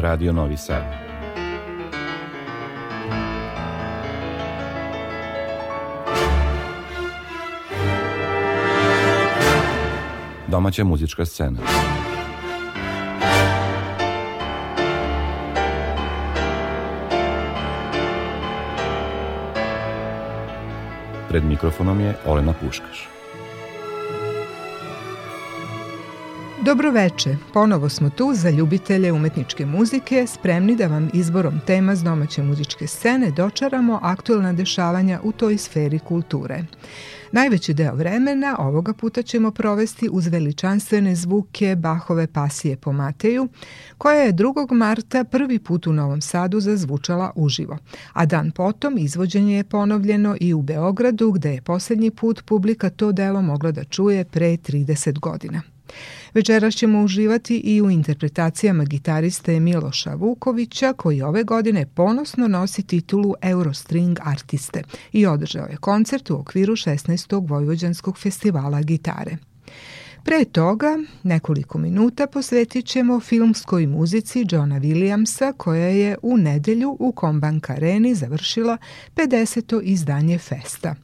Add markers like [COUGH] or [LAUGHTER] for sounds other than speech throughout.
Radio Novi Sad. Domaća muzička scena. Pred mikrofonom je Olena Puškaš. Dobroveče, ponovo smo tu za ljubitelje umetničke muzike, spremni da vam izborom tema z domaće muzičke scene dočaramo aktualna dešavanja u toj sferi kulture. Najveći deo vremena ovoga puta ćemo provesti uz veličanstvene zvuke Bahove pasije po Mateju, koja je 2. marta prvi put u Novom Sadu zazvučala uživo, a dan potom izvođenje je ponovljeno i u Beogradu gde je poslednji put publika to delo mogla da čuje pre 30 godina. Večeras ćemo uživati i u interpretacijama gitariste Miloša Vukovića, koji ove godine ponosno nosi titulu Eurostring artiste i održao je koncert u okviru 16. Vojvođanskog festivala gitare. Pre toga, nekoliko minuta posvetit ćemo filmskoj muzici Johna Williamsa koja je u nedelju u Kombank areni završila 50. izdanje Festa.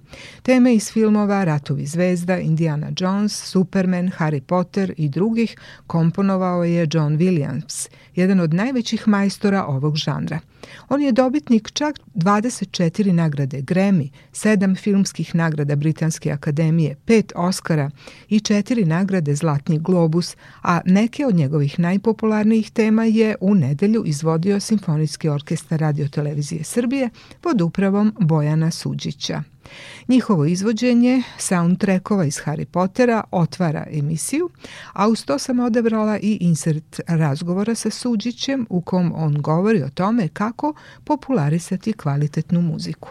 Teme iz filmova Ratovi zvezda, Indiana Jones, Superman, Harry Potter i drugih komponovao je John Williams, jedan od najvećih majstora ovog žanra. On je dobitnik čak 24 nagrade Grammy, 7 filmskih nagrada Britanske akademije, 5 Oscara i 4 nagrade Zlatni globus, a neke od njegovih najpopularnijih tema je u nedelju izvodio Simfonijski orkestar Radio Televizije Srbije pod upravom Bojana Suđića. Njihovo izvođenje soundtrackova iz Harry Pottera otvara emisiju, a uz to sam odebrala i insert razgovora sa Suđićem u kom on govori o tome kako popularisati kvalitetnu muziku.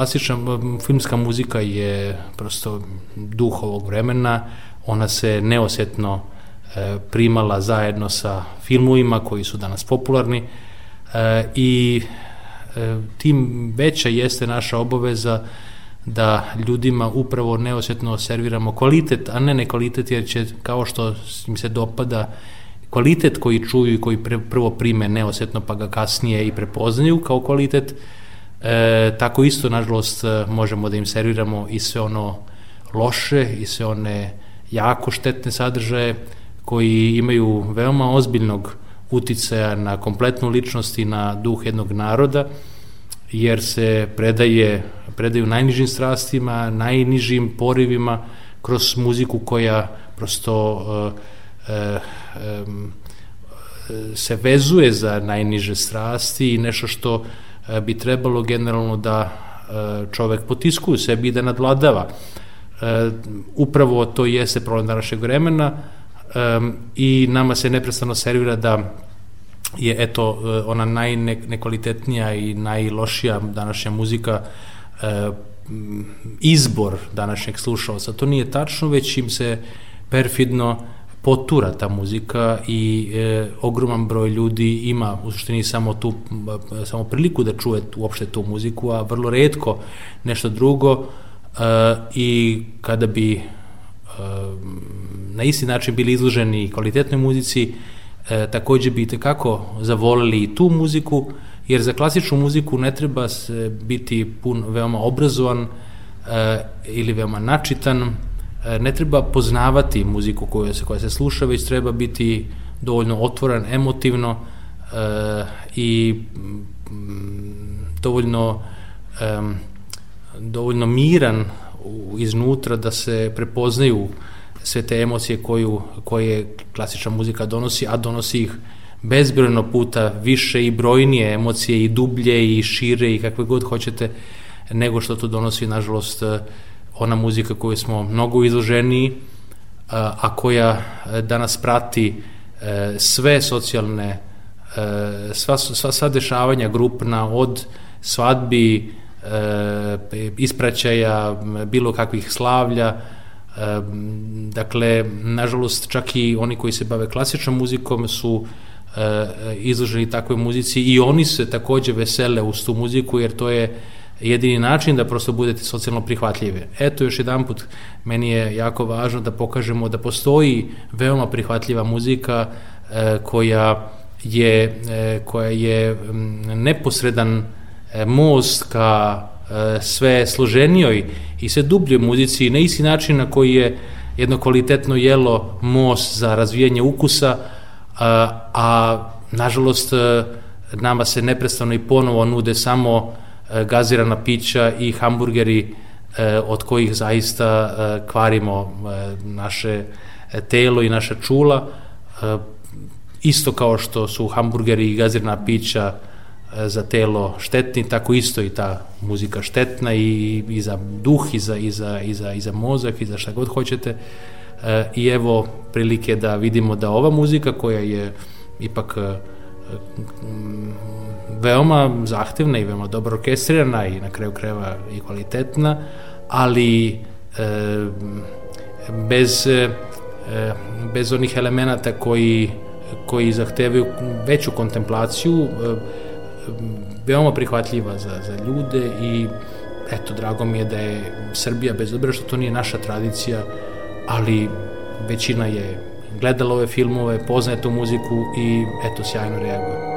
Klasična filmska muzika je prosto duh ovog vremena, ona se neosetno e, primala zajedno sa filmovima koji su danas popularni. E, i e, tim veća jeste naša obaveza da ljudima upravo neosetno serviramo kvalitet, a ne ne kvalitet, jer će, kao što im se dopada, kvalitet koji čuju i koji prvo prime neosetno, pa ga kasnije i prepoznaju kao kvalitet, e, tako isto, nažalost, možemo da im serviramo i sve ono loše i sve one jako štetne sadržaje koji imaju veoma ozbiljnog uticaja na kompletnu ličnost i na duh jednog naroda, jer se predaje, predaju najnižim strastima, najnižim porivima kroz muziku koja prosto uh, uh, um, se vezuje za najniže strasti i nešto što bi trebalo generalno da čovek potiskuje sebi i da nadvladava. Upravo to jeste problem današnjeg vremena i nama se neprestano servira da je eto e, ona najnekvalitetnija i najlošija današnja muzika e, izbor današnjeg slušalca. To nije tačno, već im se perfidno potura ta muzika i e, ogroman broj ljudi ima u suštini samo tu samo priliku da čuje uopšte tu muziku, a vrlo redko nešto drugo e, i kada bi e, na isti način bili izloženi kvalitetnoj muzici, e, takođe bi tekako zavoleli i tu muziku, jer za klasičnu muziku ne treba se biti pun, veoma obrazovan e, ili veoma načitan, e, ne treba poznavati muziku koja se, koja se sluša, već treba biti dovoljno otvoren, emotivno e, i mm, dovoljno e, dovoljno miran iznutra da se prepoznaju sve te emocije koju, koje klasična muzika donosi, a donosi ih bezbrojno puta više i brojnije emocije i dublje i šire i kakve god hoćete nego što to donosi nažalost ona muzika koju smo mnogo izloženiji a koja danas prati e, sve socijalne e, sva, sva, sva dešavanja grupna od svadbi e, ispraćaja bilo kakvih slavlja Dakle, nažalost, čak i oni koji se bave klasičnom muzikom su e, izloženi takvoj muzici i oni se takođe vesele uz tu muziku jer to je jedini način da prosto budete socijalno prihvatljive. Eto još jedan put, meni je jako važno da pokažemo da postoji veoma prihvatljiva muzika e, koja je, e, koja je neposredan most ka sve složenijoj i sve dubljoj muzici na isti način na koji je jedno kvalitetno jelo most za razvijanje ukusa, a, a nažalost nama se neprestano i ponovo nude samo gazirana pića i hamburgeri od kojih zaista kvarimo naše telo i naša čula, isto kao što su hamburgeri i gazirana pića za telo štetni, tako isto i ta muzika štetna i, i za duh, i za, i, za, i, za, i za mozak, i za šta god hoćete. E, I evo prilike da vidimo da ova muzika koja je ipak e, veoma zahtevna i veoma dobro orkestrirana i na kraju kreva i kvalitetna, ali e, bez, e, bez onih elemenata koji, koji zahtevaju veću kontemplaciju, e, veoma prihvatljiva za, za ljude i eto, drago mi je da je Srbija, bez obzira što to nije naša tradicija, ali većina je gledala ove filmove, poznaje tu muziku i eto, sjajno reaguje.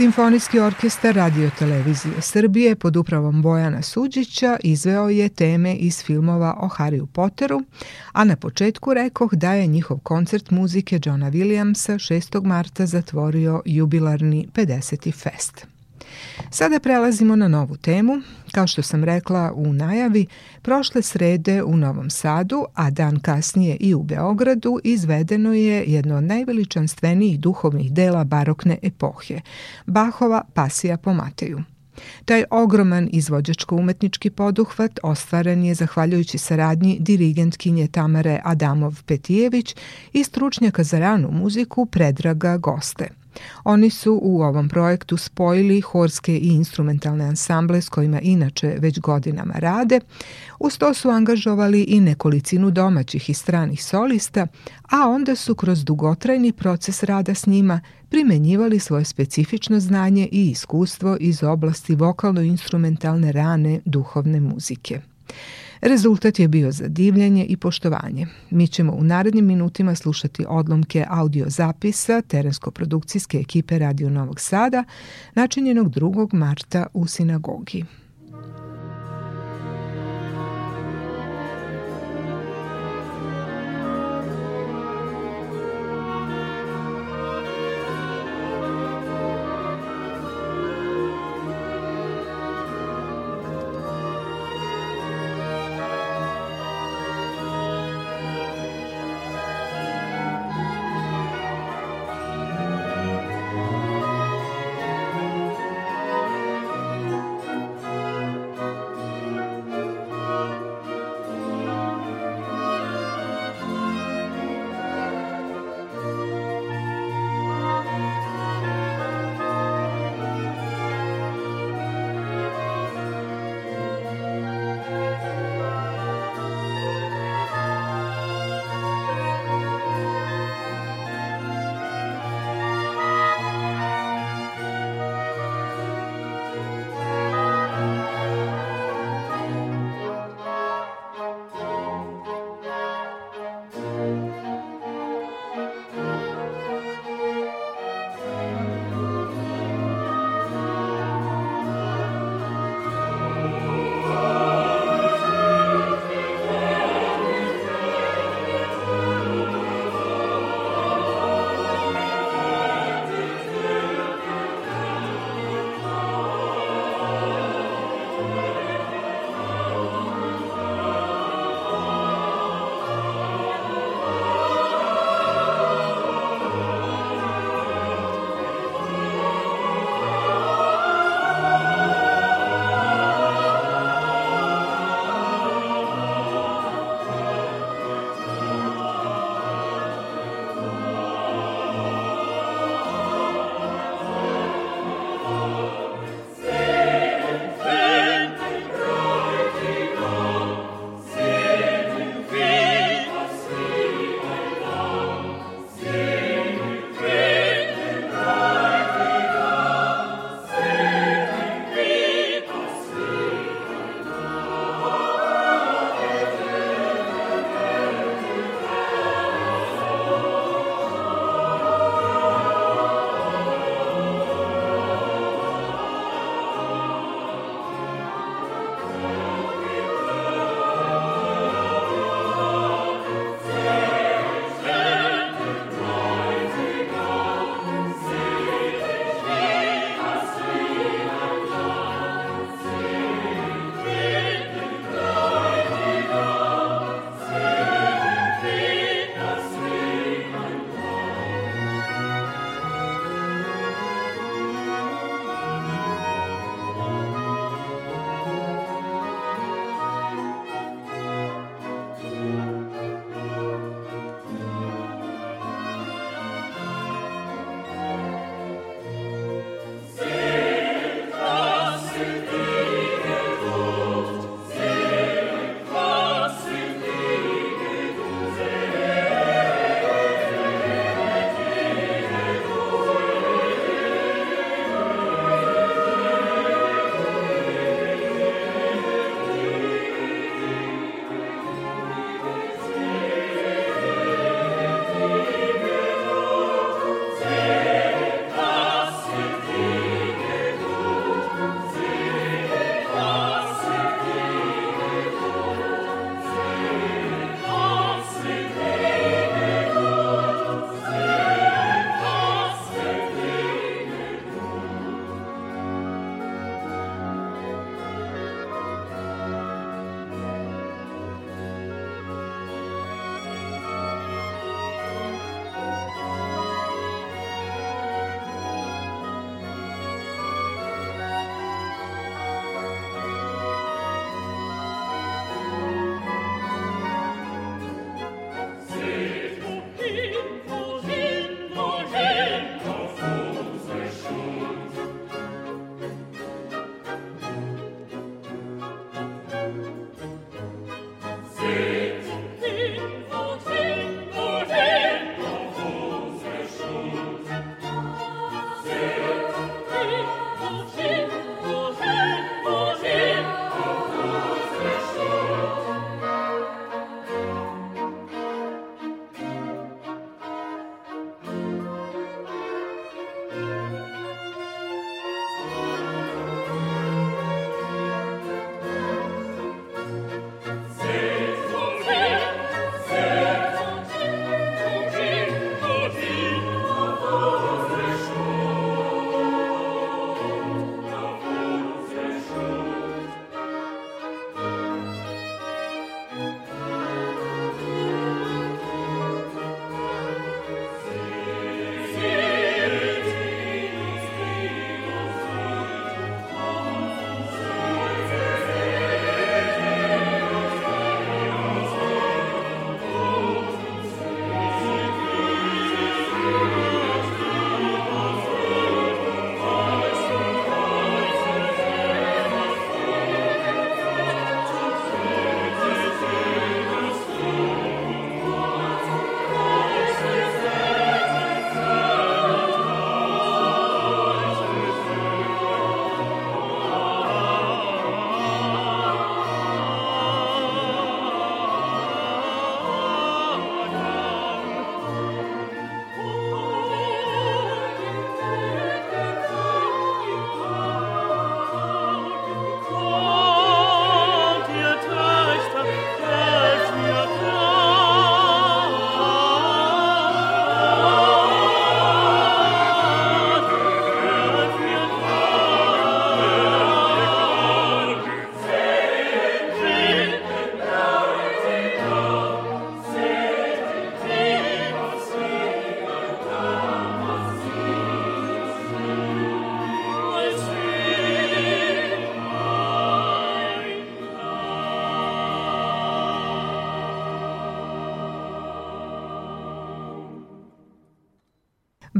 Simfonijski orkestar Radio Televizije Srbije pod upravom Bojana Suđića izveo je teme iz filmova o Harryu Potteru, a na početku rekoh da je njihov koncert muzike Johna Williamsa 6. marta zatvorio jubilarni 50. fest. Sada prelazimo na novu temu. Kao što sam rekla u najavi, prošle srede u Novom Sadu, a dan kasnije i u Beogradu, izvedeno je jedno od najveličanstvenijih duhovnih dela barokne epohe, Bahova Pasija po Mateju. Taj ogroman izvođačko-umetnički poduhvat ostvaren je zahvaljujući saradnji dirigentkinje Tamare Adamov-Petijević i stručnjaka za ranu muziku Predraga Goste – Oni su u ovom projektu spojili horske i instrumentalne ansamble s kojima inače već godinama rade, uz to su angažovali i nekolicinu domaćih i stranih solista, a onda su kroz dugotrajni proces rada s njima primenjivali svoje specifično znanje i iskustvo iz oblasti vokalno-instrumentalne rane duhovne muzike. Rezultat je bio zadivljanje i poštovanje. Mi ćemo u narednim minutima slušati odlomke audio zapisa terensko-produkcijske ekipe Radio Novog Sada, načinjenog 2. marta u sinagogi.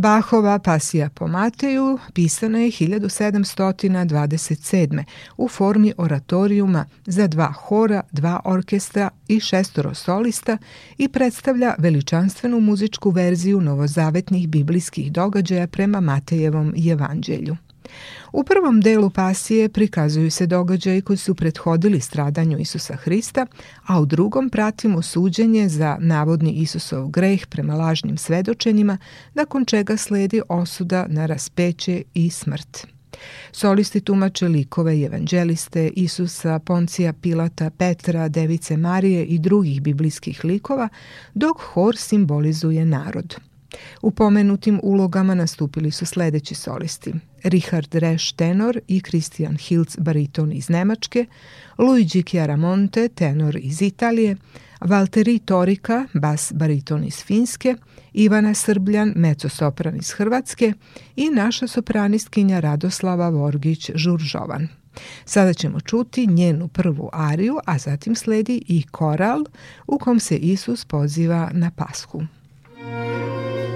Bachova pasija po Mateju pisana je 1727. u formi oratorijuma za dva hora, dva orkestra i šestoro solista i predstavlja veličanstvenu muzičku verziju novozavetnih biblijskih događaja prema Matejevom evanđelju. U prvom delu pasije prikazuju se događaji koji su prethodili stradanju Isusa Hrista, a u drugom pratimo suđenje za navodni Isusov greh prema lažnim svedočenjima, nakon čega sledi osuda na raspeće i smrt. Solisti tumače likove evanđeliste Isusa, Poncija, Pilata, Petra, Device Marije i drugih biblijskih likova, dok hor simbolizuje narod – U pomenutim ulogama nastupili su sledeći solisti. Richard Resch tenor i Christian Hiltz bariton iz Nemačke, Luigi Chiaramonte tenor iz Italije, Valteri Torika bas bariton iz Finske, Ivana Srbljan mezzo-sopran iz Hrvatske i naša sopranistkinja Radoslava Vorgić Žuržovan. Sada ćemo čuti njenu prvu ariju, a zatim sledi i koral u kom se Isus poziva na pasku. Música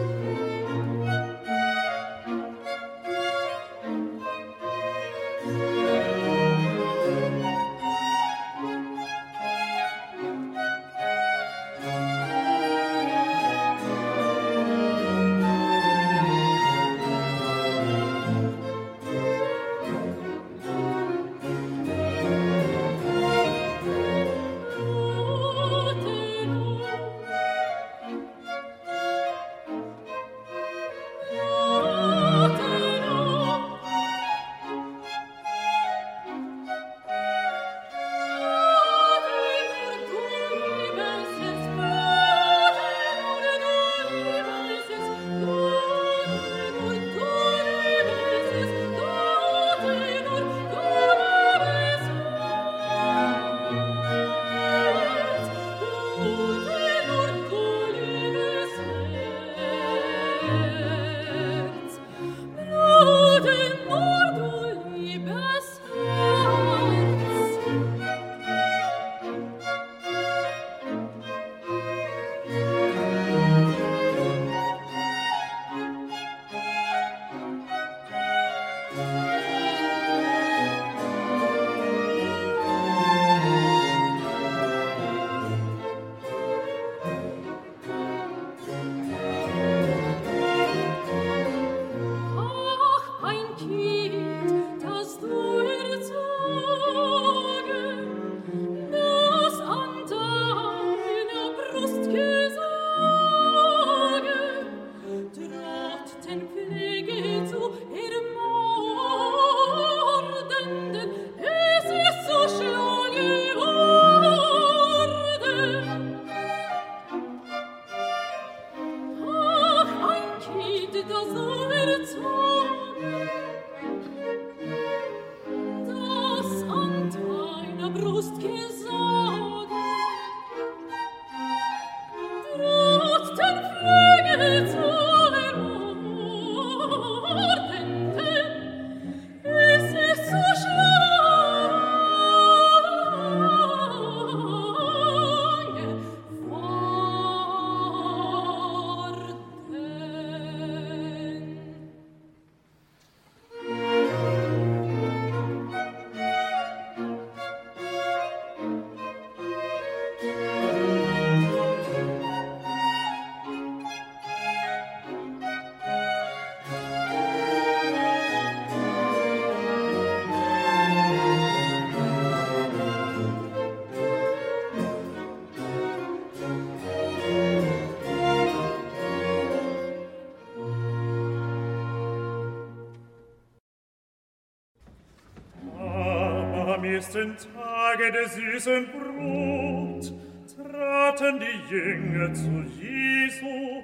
ersten Tage des süßen Brot traten die Jünger zu Jesu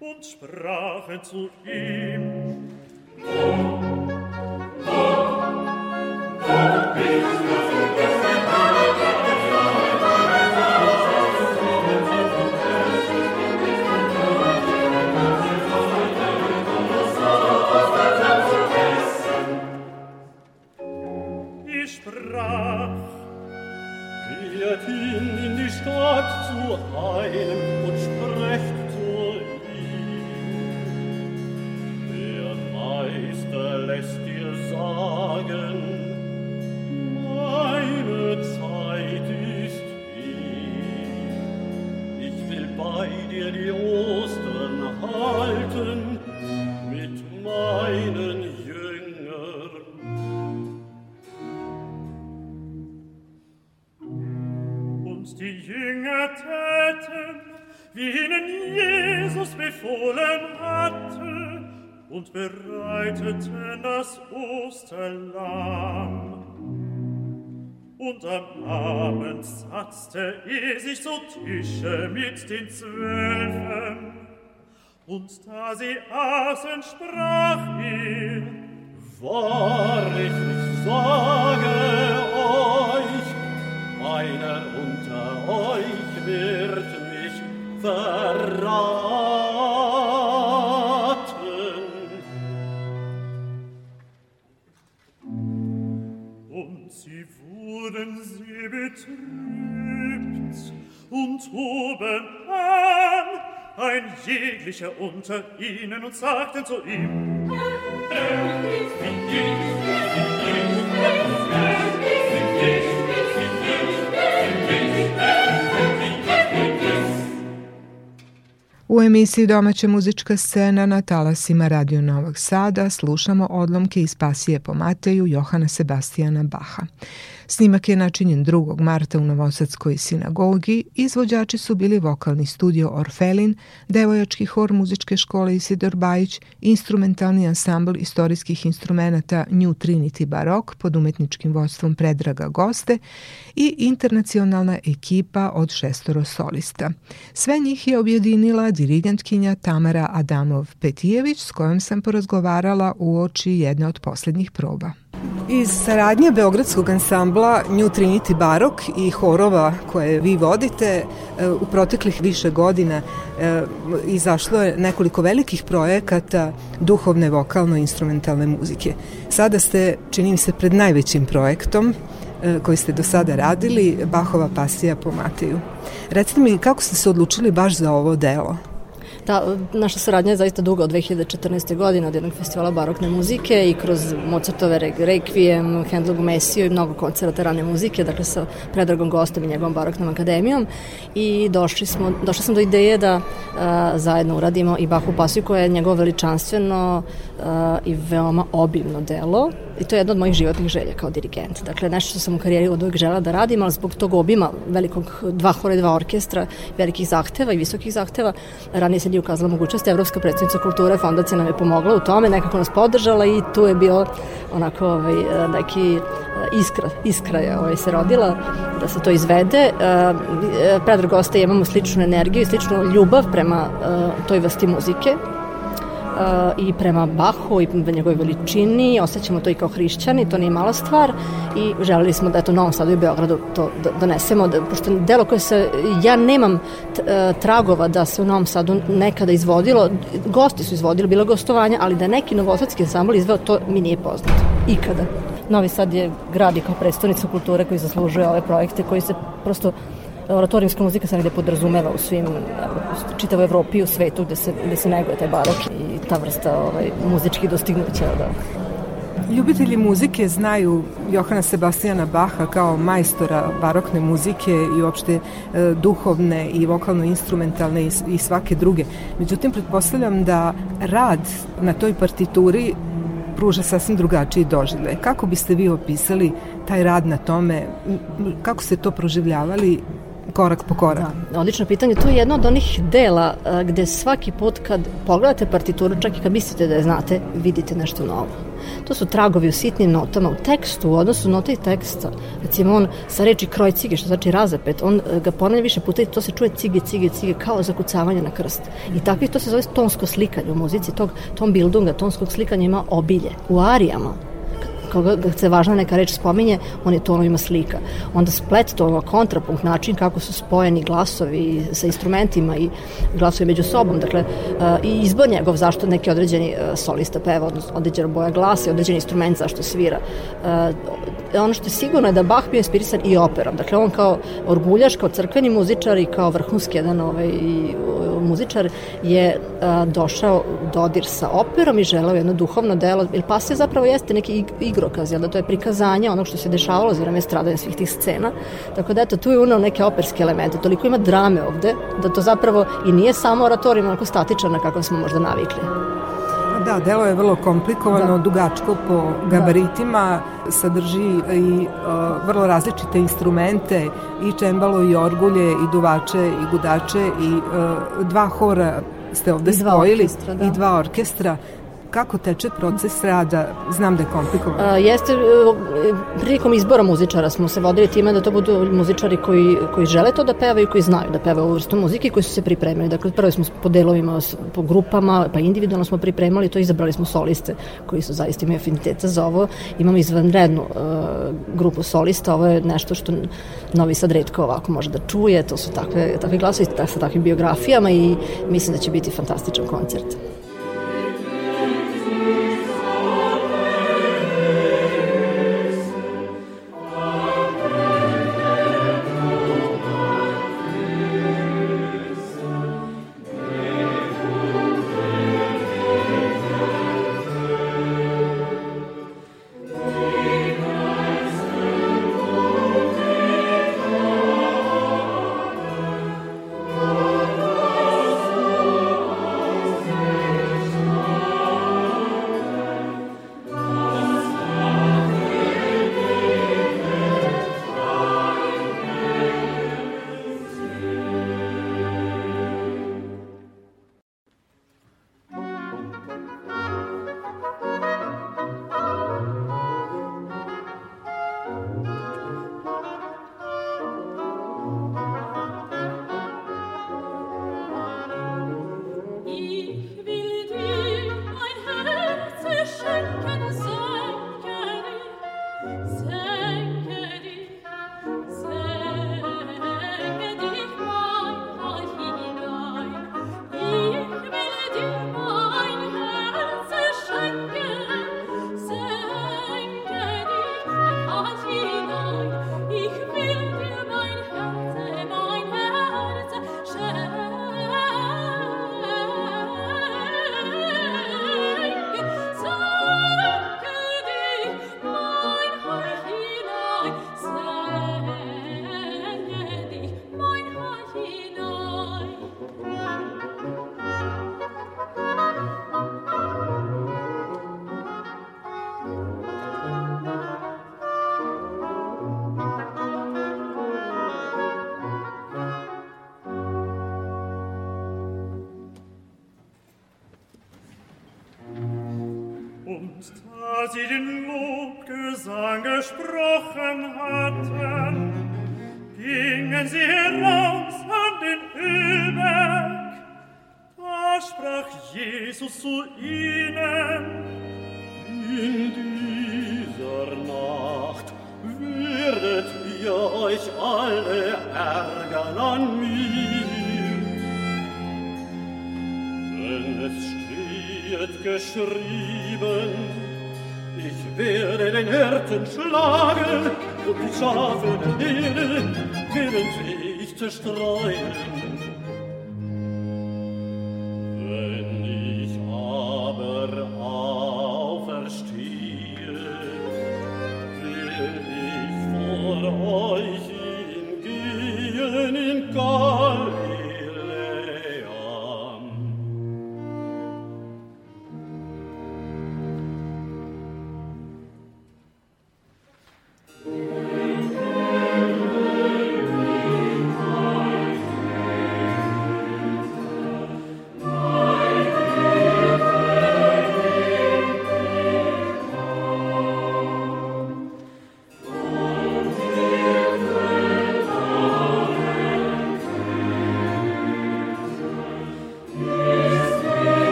und sprachen zu ihm, Tische mit den Zwölfen. Und da sie aßen, sprach er, Wahrlich, ich sage euch, einer unter euch wird mich verraten. wurden sie betrübt und hoben an ein jeglicher unter ihnen und sagten zu ihm, U emisiji Domaća muzička scena na talasima Radio Novog Sada slušamo odlomke iz Pasije po Mateju Johana Sebastijana Baha. Snimak je načinjen 2. marta u Novosadskoj sinagogi. Izvođači su bili vokalni studio Orfelin, devojački hor muzičke škole Isidor Bajić, instrumentalni ansambl istorijskih instrumenta New Trinity Barok pod umetničkim vodstvom Predraga Goste i internacionalna ekipa od šestoro solista. Sve njih je objedinila dirigentkinja Tamara Adamov-Petijević s kojom sam porazgovarala u oči jedne od poslednjih proba. Iz saradnje Beogradskog ansambla New Trinity Barok i horova koje vi vodite e, u proteklih više godina e, izašlo je nekoliko velikih projekata duhovne vokalno-instrumentalne muzike. Sada ste, čini mi se, pred najvećim projektom e, koji ste do sada radili, Bahova pasija po Mateju. Recite mi kako ste se odlučili baš za ovo delo? Ta, naša saradnja je zaista duga od 2014. godine od jednog festivala barokne muzike i kroz Mozartove Requiem, Handlogu Messio i mnogo koncerta rane muzike, dakle sa Predragom Gostom i njegovom baroknom akademijom i došli, smo, došli sam do ideje da a, zajedno uradimo i Bahu pasiju koja je njegovo veličanstveno i veoma obimno delo i to je jedna od mojih životnih želja kao dirigent. Dakle, nešto što sam u karijeri od uvijek žela da radim, ali zbog tog obima velikog dva hora i dva orkestra, velikih zahteva i visokih zahteva, ranije se nije ukazala mogućnost. Evropska predstavnica kulture fondacija nam je pomogla u tome, nekako nas podržala i tu je bio onako ovaj, neki eh, iskra, iskra je ovaj, se rodila da se to izvede. Uh, Predrag Gosta imamo sličnu energiju i sličnu ljubav prema toj vrsti muzike i prema Bahu i njegovoj veličini, osjećamo to i kao hrišćani, to nije mala stvar i želeli smo da eto Novom Sadu i Beogradu to donesemo, da, pošto delo koje se, ja nemam tragova da se u Novom Sadu nekada izvodilo, gosti su izvodili, bilo gostovanja, ali da neki novosadski ansambl izveo, to mi nije poznato. Ikada. Novi Sad je grad i kao predstavnica kulture koji zaslužuje ove projekte koji se prosto oratorijska muzika se negde podrazumeva u svim, čitavoj Evropi i u svetu gde se, gde se neguje taj barok i ta vrsta ovaj, muzičkih dostignuća. Da. Ljubitelji muzike znaju Johana Sebastijana Baha kao majstora barokne muzike i uopšte e, duhovne i vokalno-instrumentalne i, i svake druge. Međutim, pretpostavljam da rad na toj partituri pruža sasvim drugačiji doživljaj. Kako biste vi opisali taj rad na tome, kako ste to proživljavali korak po korak? Da, odlično pitanje. To je jedno od onih dela gde svaki put kad pogledate partituru, čak i kad mislite da je znate, vidite nešto novo. To su tragovi u sitnim notama, u tekstu, u odnosu nota i teksta. Recimo on sa reči kroj cige, što znači razapet, on e, ga ponavlja više puta i to se čuje cige, cige, cige, kao zakucavanje na krst. I takvi to se zove tonsko slikanje u muzici, tog ton bildunga, tonskog slikanja ima obilje. U arijama koga se važna neka reč spominje, on je tonovima slika. Onda splet tonova, kontrapunkt, način kako su spojeni glasovi sa instrumentima i glasovi među sobom, dakle, uh, i izbor njegov zašto neki određeni uh, solista peva, odnosno određena boja glasa i određeni instrument zašto svira. Ono što je sigurno je da Bach bio inspirisan i operom. Dakle, on kao orguljaš, kao crkveni muzičar i kao vrhunski jedan ovaj, muzičar je a, došao dodir sa operom i želeo jedno duhovno delo, ili pasija zapravo jeste neki igrokaz, jel da to je prikazanje onog što se dešavalo za vreme stradanja svih tih scena. Tako da eto, tu je unao neke operske elemente, toliko ima drame ovde, da to zapravo i nije samo oratorijum onako statičan na kakav smo možda navikli. Da, delo je vrlo komplikovano, da. dugačko po gabaritima, da. sadrži i uh, vrlo različite instrumente, i čembalo, i orgulje, i duvače, i gudače, i uh, dva hora ste ovde I spojili, orkestra, da. i dva orkestra kako teče proces rada? Znam da je komplikovan. A, jeste, e, prilikom izbora muzičara smo se vodili time da to budu muzičari koji, koji žele to da pevaju, koji znaju da pevaju ovu vrstu muzike i koji su se pripremili. Dakle, prvo smo po delovima, po grupama, pa individualno smo pripremali to, izabrali smo soliste koji su zaista imaju afiniteta za ovo. Imamo izvanrednu uh, grupu solista, ovo je nešto što Novi Sad redko ovako može da čuje, to su takve, takve glasovi sa takvim biografijama i mislim da će biti fantastičan koncert. Zerstreuen.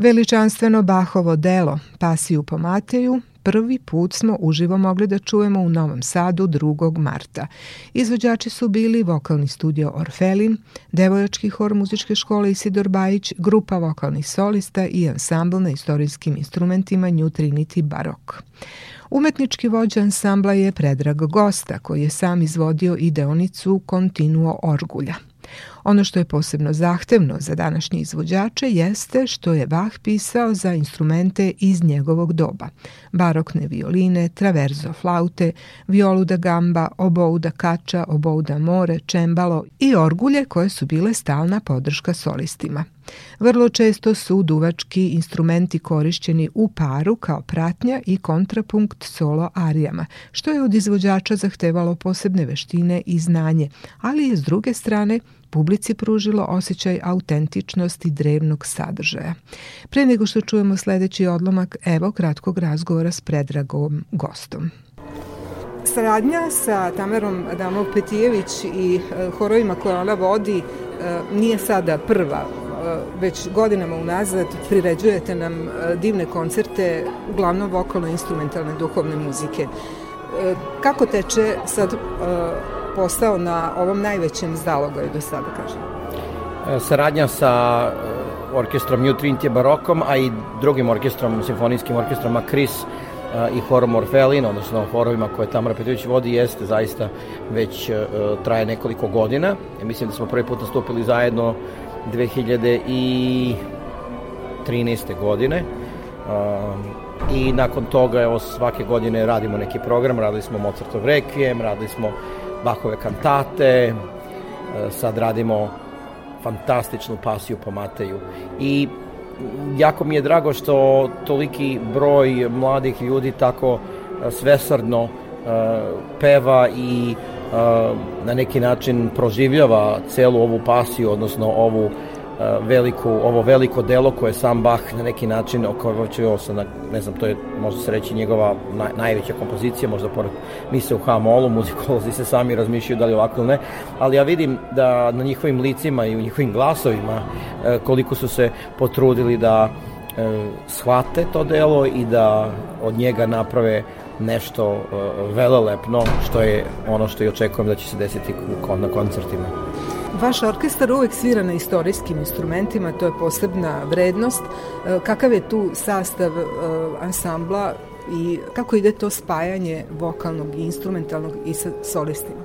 Veličanstveno Bahovo delo Pasiju po Mateju prvi put smo uživo mogli da čujemo u Novom Sadu 2. marta. Izvođači su bili vokalni studio Orfelin, devojački hor muzičke škole Isidor Bajić, grupa vokalnih solista i ansambl na istorijskim instrumentima New Trinity Barok. Umetnički vođa ansambla je Predrag Gosta, koji je sam izvodio i deonicu Continuo Orgulja. Ono što je posebno zahtevno za današnje izvođače jeste što je Bach pisao za instrumente iz njegovog doba. Barokne violine, traverzo flaute, violu da gamba, obou da kača, obou da more, čembalo i orgulje koje su bile stalna podrška solistima. Vrlo često su duvački instrumenti korišćeni u paru kao pratnja i kontrapunkt solo arijama, što je od izvođača zahtevalo posebne veštine i znanje, ali je s druge strane publici pružilo osjećaj autentičnosti drevnog sadržaja. Pre nego što čujemo sledeći odlomak, evo kratkog razgovora s predragom gostom. Saradnja sa Tamerom Adamov Petijević i e, horovima koje ona vodi e, nije sada prva e, već godinama unazad priređujete nam divne koncerte, uglavnom vokalno-instrumentalne duhovne muzike. Kako teče sad posao na ovom najvećem zalogaju do sada, kažem? E, saradnja sa e, orkestrom New Trinity Barokom, a i drugim orkestrom, simfonijskim orkestrom Akris e, i horom Orfelin, odnosno horovima koje Tamara Petrović vodi, jeste zaista već traje nekoliko godina. Mislim da smo prvi put nastupili zajedno 2013. godine. I nakon toga, evo, svake godine radimo neki program, radili smo Mozartov Requiem, radili smo Bachove kantate, e, sad radimo fantastičnu pasiju po Mateju. I jako mi je drago što toliki broj mladih ljudi tako e, svesrdno e, peva i na neki način proživljava celu ovu pasiju, odnosno ovu veliku, ovo veliko delo koje sam Bach na neki način okovočio sa, ne znam, to je možda se reći njegova naj, najveća kompozicija, možda pored mise u H-molu, muzikolozi se sami razmišljaju da li ovako ili ne, ali ja vidim da na njihovim licima i u njihovim glasovima e, koliko su se potrudili da e, shvate to delo i da od njega naprave nešto e, velelepno, što je ono što i očekujem da će se desiti na koncertima. Vaš orkestar uvek svira na istorijskim instrumentima, to je posebna vrednost. E, kakav je tu sastav e, ansambla i kako ide to spajanje vokalnog i instrumentalnog i sa solistima?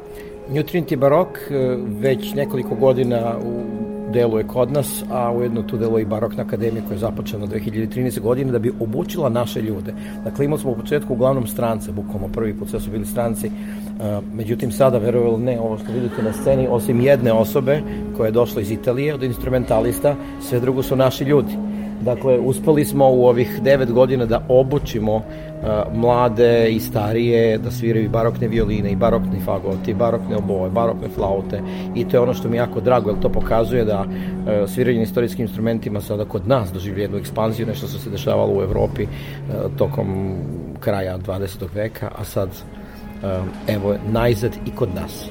New Trinity Barok e, već nekoliko godina deluje kod nas, a ujedno tu deluje i Barokna akademija koja je započena 2013. godine da bi obučila naše ljude. Dakle, imali smo u početku uglavnom strance, bukvalno prvi put sve su bili stranci, međutim sada, verovali ne, ovo što vidite na sceni, osim jedne osobe koja je došla iz Italije od instrumentalista, sve drugo su naši ljudi. Dakle, uspeli smo u ovih devet godina da obučimo uh, mlade i starije da sviraju barokne violine, i barokni fagoti, barokne oboje, barokne flaute i to je ono što mi jako drago, jer to pokazuje da uh, sviranje na istorijskim instrumentima sada kod nas doživlja jednu ekspanziju, nešto što se dešavalo u Evropi uh, tokom kraja 20. veka, a sad evo najzad i kod nas.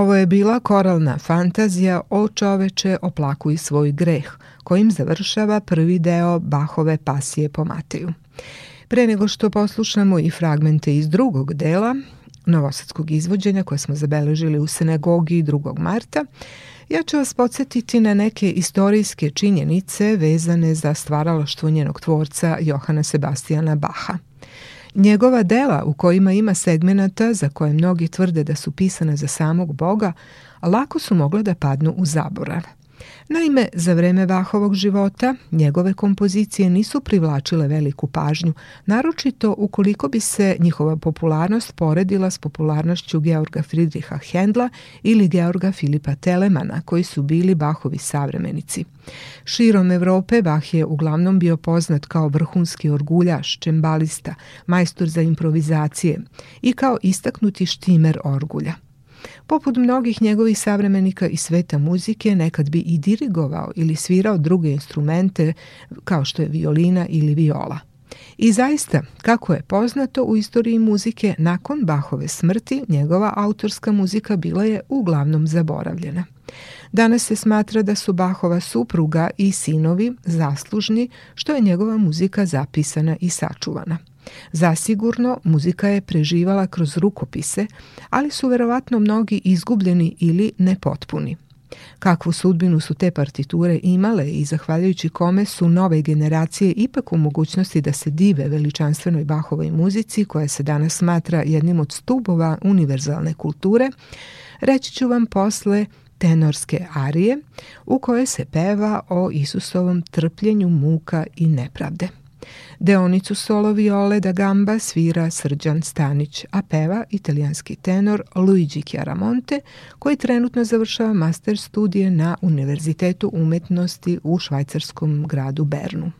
Ovo je bila koralna fantazija o čoveče oplakuj svoj greh, kojim završava prvi deo Bahove pasije po Mateju. Pre nego što poslušamo i fragmente iz drugog dela, novosadskog izvođenja koje smo zabeležili u Senegogi 2. marta, ja ću vas podsjetiti na neke istorijske činjenice vezane za stvaralaštvo njenog tvorca Johana Sebastijana Baha – Njegova dela u kojima ima segmenata za koje mnogi tvrde da su pisane za samog Boga, lako su mogla da padnu u zaborav. Naime, za vreme Vahovog života njegove kompozicije nisu privlačile veliku pažnju, naročito ukoliko bi se njihova popularnost poredila s popularnošću Georga Friedricha Hendla ili Georga Filipa Telemana, koji su bili Bahovi savremenici. Širom Evrope Bach je uglavnom bio poznat kao vrhunski orguljaš, čembalista, majstor za improvizacije i kao istaknuti štimer orgulja. Poput mnogih njegovih savremenika i sveta muzike, nekad bi i dirigovao ili svirao druge instrumente kao što je violina ili viola. I zaista, kako je poznato u istoriji muzike, nakon Bahove smrti njegova autorska muzika bila je uglavnom zaboravljena. Danas se smatra da su Bahova supruga i sinovi zaslužni što je njegova muzika zapisana i sačuvana. Zasigurno, muzika je preživala kroz rukopise, ali su verovatno mnogi izgubljeni ili nepotpuni. Kakvu sudbinu su te partiture imale i zahvaljujući kome su nove generacije ipak u mogućnosti da se dive veličanstvenoj Bahovoj muzici koja se danas smatra jednim od stubova univerzalne kulture, reći ću vam posle tenorske arije u kojoj se peva o Isusovom trpljenju muka i nepravde. Deonicu solo viole da gamba svira Srđan Stanić, a peva italijanski tenor Luigi Chiaramonte, koji trenutno završava master studije na Univerzitetu umetnosti u švajcarskom gradu Bernu.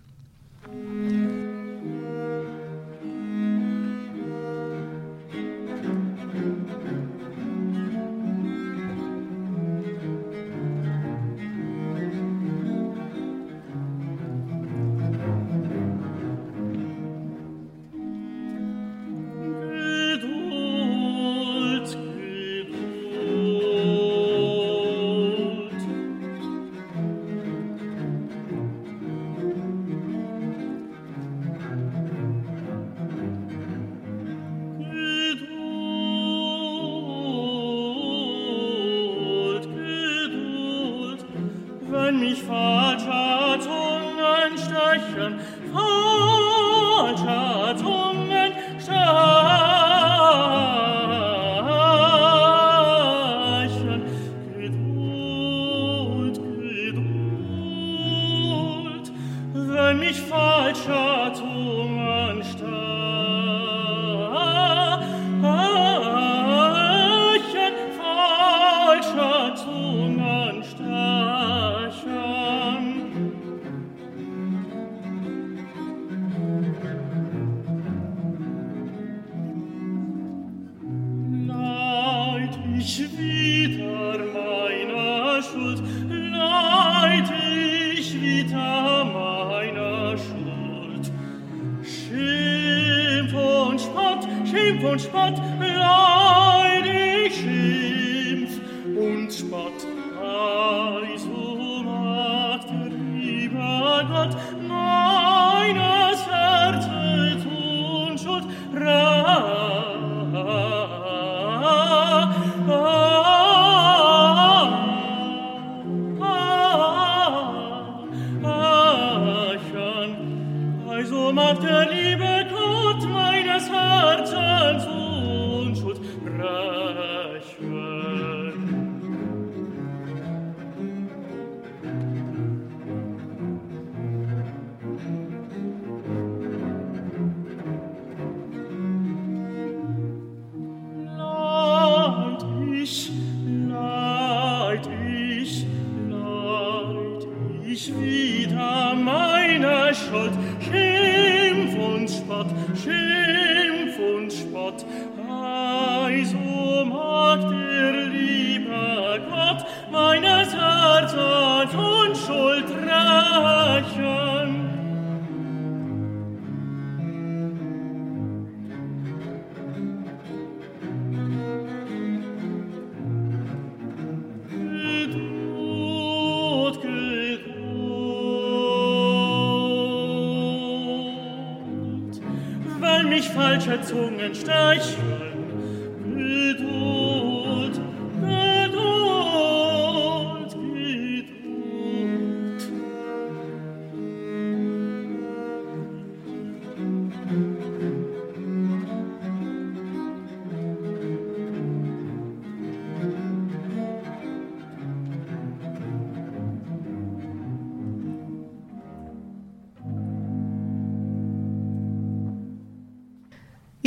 Schimpf und Spott, leidig Schimpf und Spott.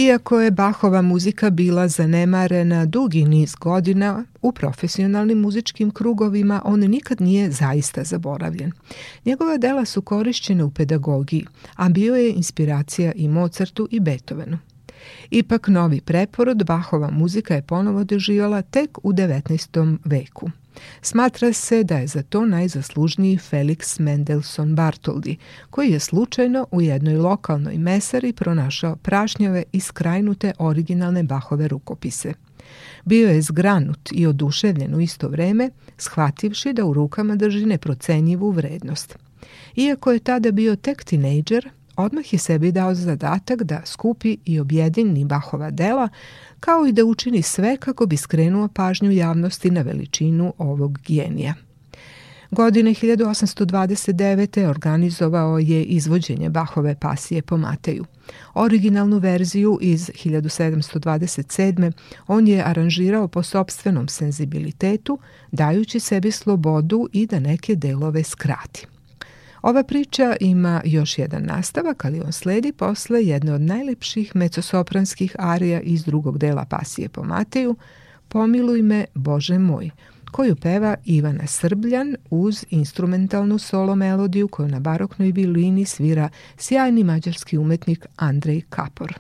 Iako je Bachova muzika bila zanemarena dugi niz godina u profesionalnim muzičkim krugovima, on nikad nije zaista zaboravljen. Njegova dela su korišćene u pedagogiji, a bio je inspiracija i Mozartu i Beethovenu. Ipak novi preporod Bachova muzika je ponovo doživjela tek u 19. veku. Smatra se da je za to najzaslužniji Felix Mendelssohn Bartoldi, koji je slučajno u jednoj lokalnoj mesari pronašao prašnjave i skrajnute originalne Bahove rukopise. Bio je zgranut i oduševljen u isto vreme, shvativši da u rukama drži neprocenjivu vrednost. Iako je tada bio tek tinejdžer, odmah je sebi dao zadatak da skupi i objedini Bahova dela, kao i da učini sve kako bi skrenuo pažnju javnosti na veličinu ovog genija. Godine 1829. organizovao je izvođenje Bahove pasije po Mateju. Originalnu verziju iz 1727. on je aranžirao po sobstvenom senzibilitetu, dajući sebi slobodu i da neke delove skrati. Ova priča ima još jedan nastavak, ali on sledi posle jedne od najlepših mecosopranskih arija iz drugog dela Pasije po Mateju, Pomiluj me, Bože moj, koju peva Ivana Srbljan uz instrumentalnu solo melodiju koju na baroknoj violini svira sjajni mađarski umetnik Andrej Kapor.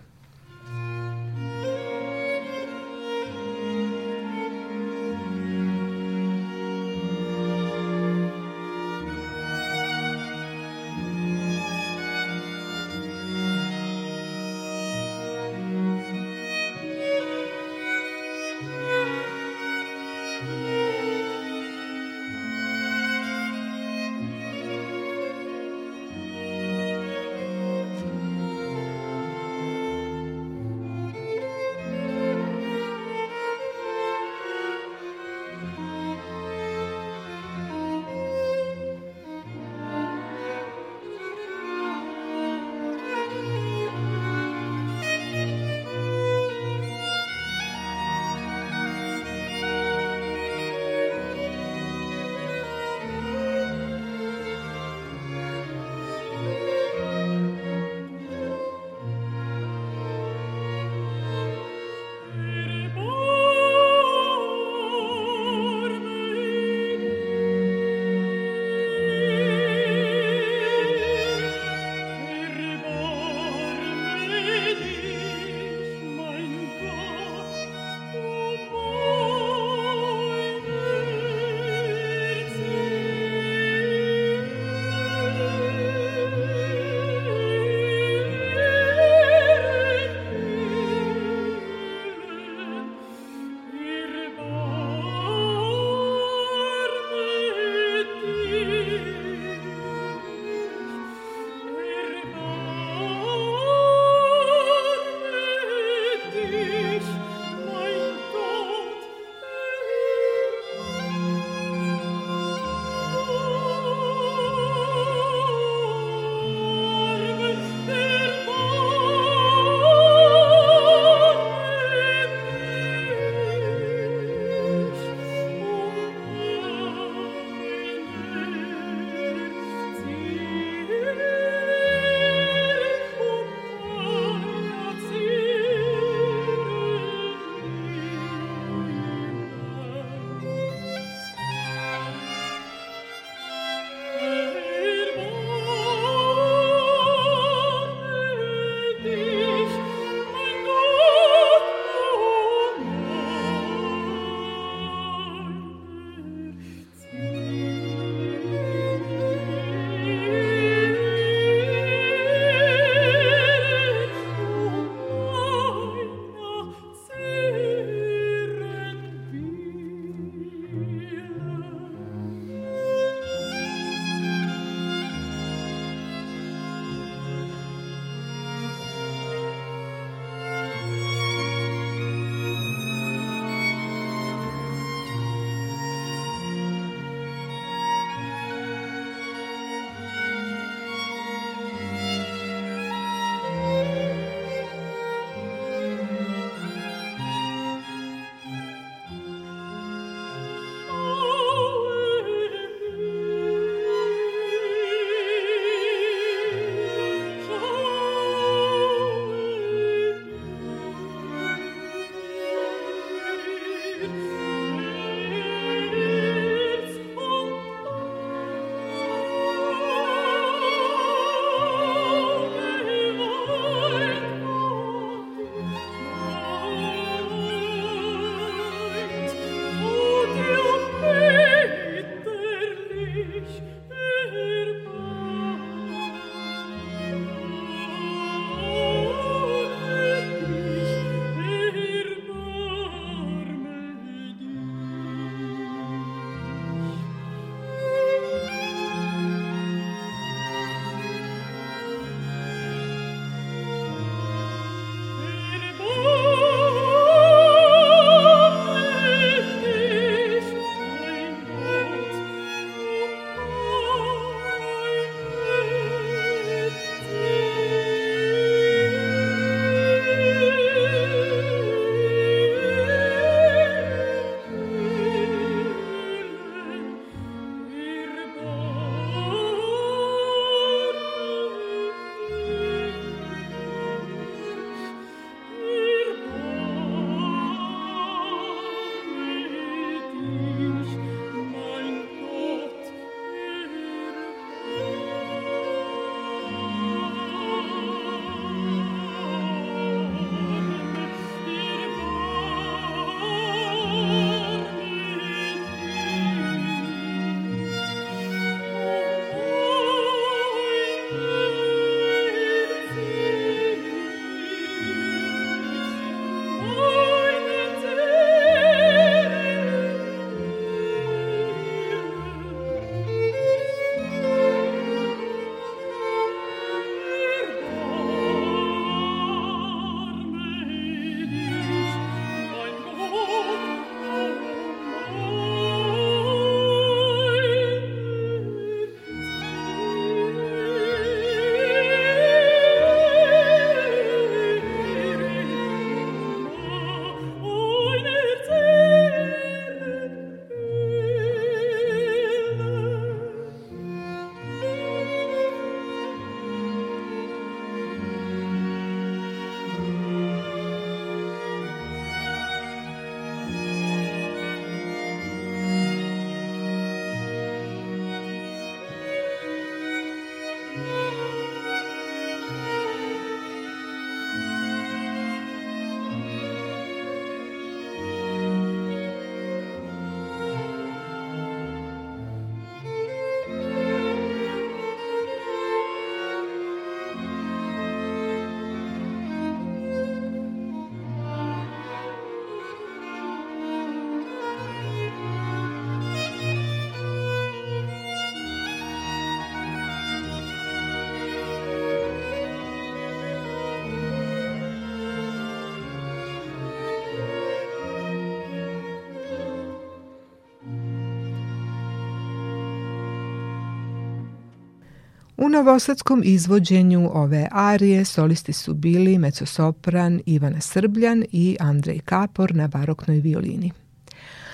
U novosadskom izvođenju ove arije solisti su bili mecosopran Ivana Srbljan i Andrej Kapor na baroknoj violini.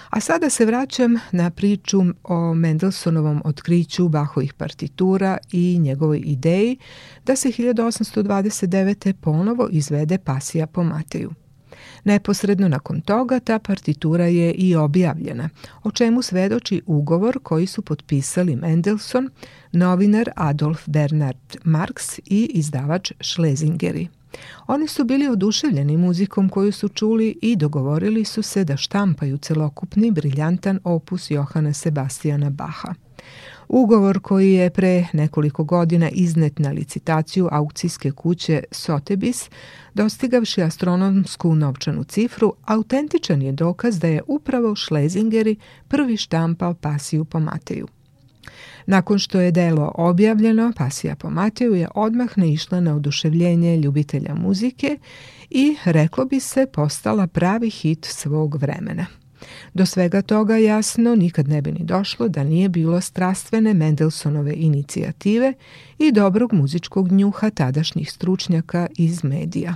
A sada se vraćam na priču o Mendelsonovom otkriću Bahovih partitura i njegovoj ideji da se 1829. ponovo izvede pasija po Mateju. Neposredno nakon toga ta partitura je i objavljena, o čemu svedoči ugovor koji su potpisali Mendelssohn, novinar Adolf Bernard Marx i izdavač Schlesingeri. Oni su bili oduševljeni muzikom koju su čuli i dogovorili su se da štampaju celokupni briljantan opus Johana Sebastijana Baha. Ugovor koji je pre nekoliko godina iznet na licitaciju aukcijske kuće Sotheby's, dostigavši astronomsku novčanu cifru, autentičan je dokaz da je upravo Schlesingeri prvi štampao pasiju po Mateju. Nakon što je delo objavljeno, Pasija po Mateju je odmah naišla na oduševljenje ljubitelja muzike i, reklo bi se, postala pravi hit svog vremena. Do svega toga jasno nikad ne bi ni došlo da nije bilo strastvene Mendelsonove inicijative i dobrog muzičkog njuha tadašnjih stručnjaka iz medija.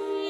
you.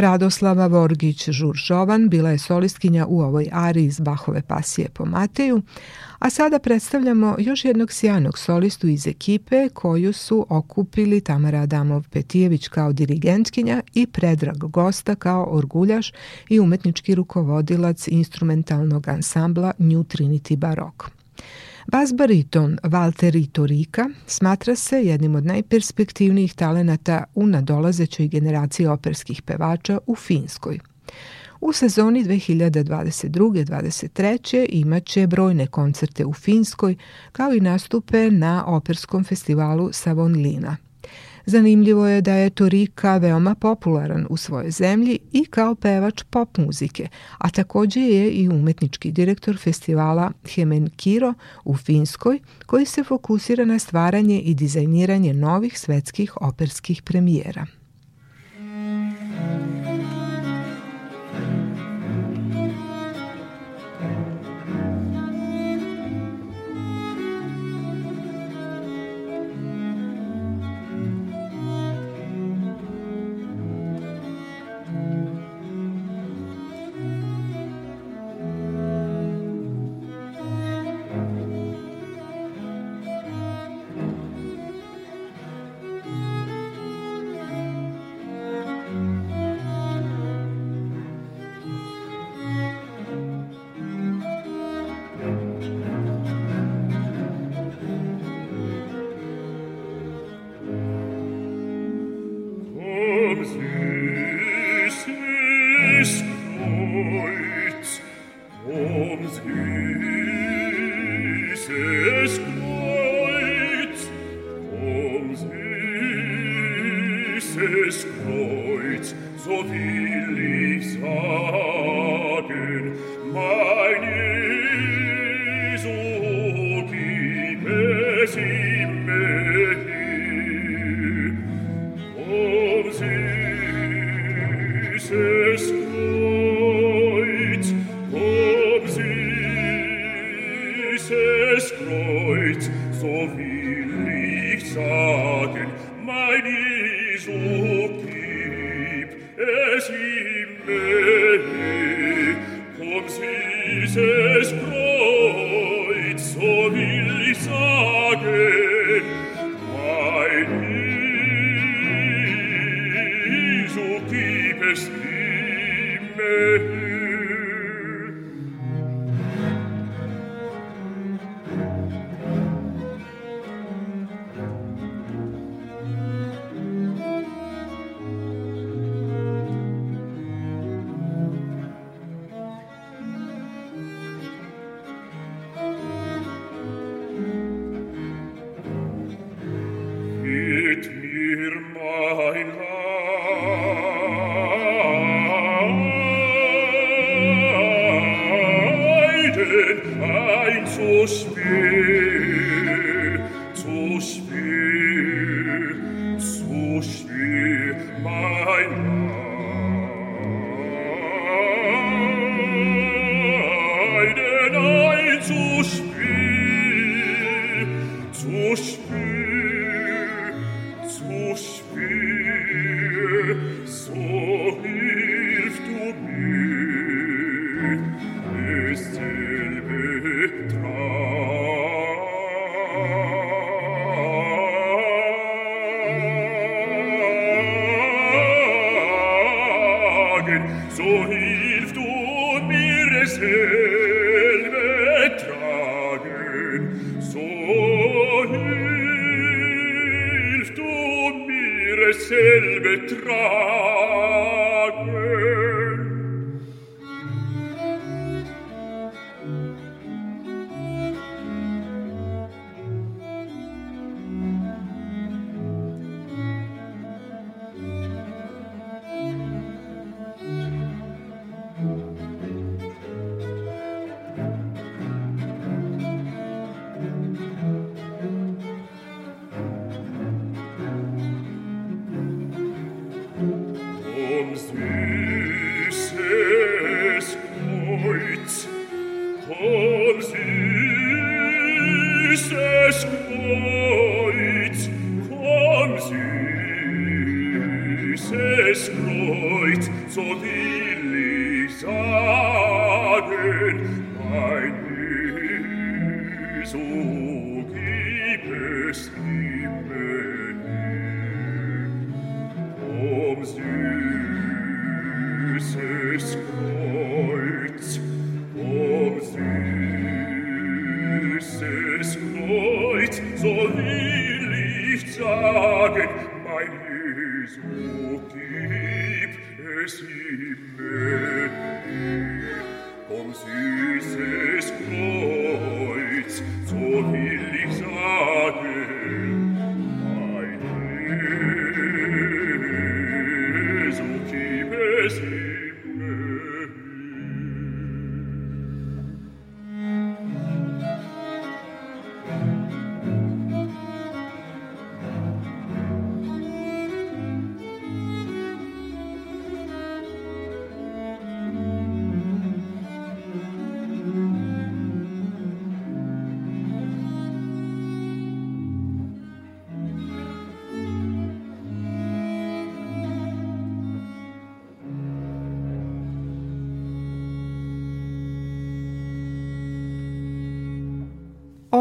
Radoslava Vorgić-Žuržovan bila je solistkinja u ovoj ari iz Bahove pasije po Mateju, a sada predstavljamo još jednog sjajnog solistu iz ekipe koju su okupili Tamara Adamov-Petijević kao dirigentkinja i Predrag Gosta kao orguljaš i umetnički rukovodilac instrumentalnog ansambla New Trinity Barok. Bas bariton Valtteri Torika smatra se jednim od najperspektivnijih talenata u nadolazećoj generaciji operskih pevača u Finskoj. U sezoni 2022-2023 imaće brojne koncerte u Finskoj, kao i nastupe na operskom festivalu Savonlina. Zanimljivo je da je Torika veoma popularan u svojoj zemlji i kao pevač pop muzike, a takođe je i umetnički direktor festivala Hemenkiro u Finskoj, koji se fokusira na stvaranje i dizajniranje novih svetskih operskih premijera.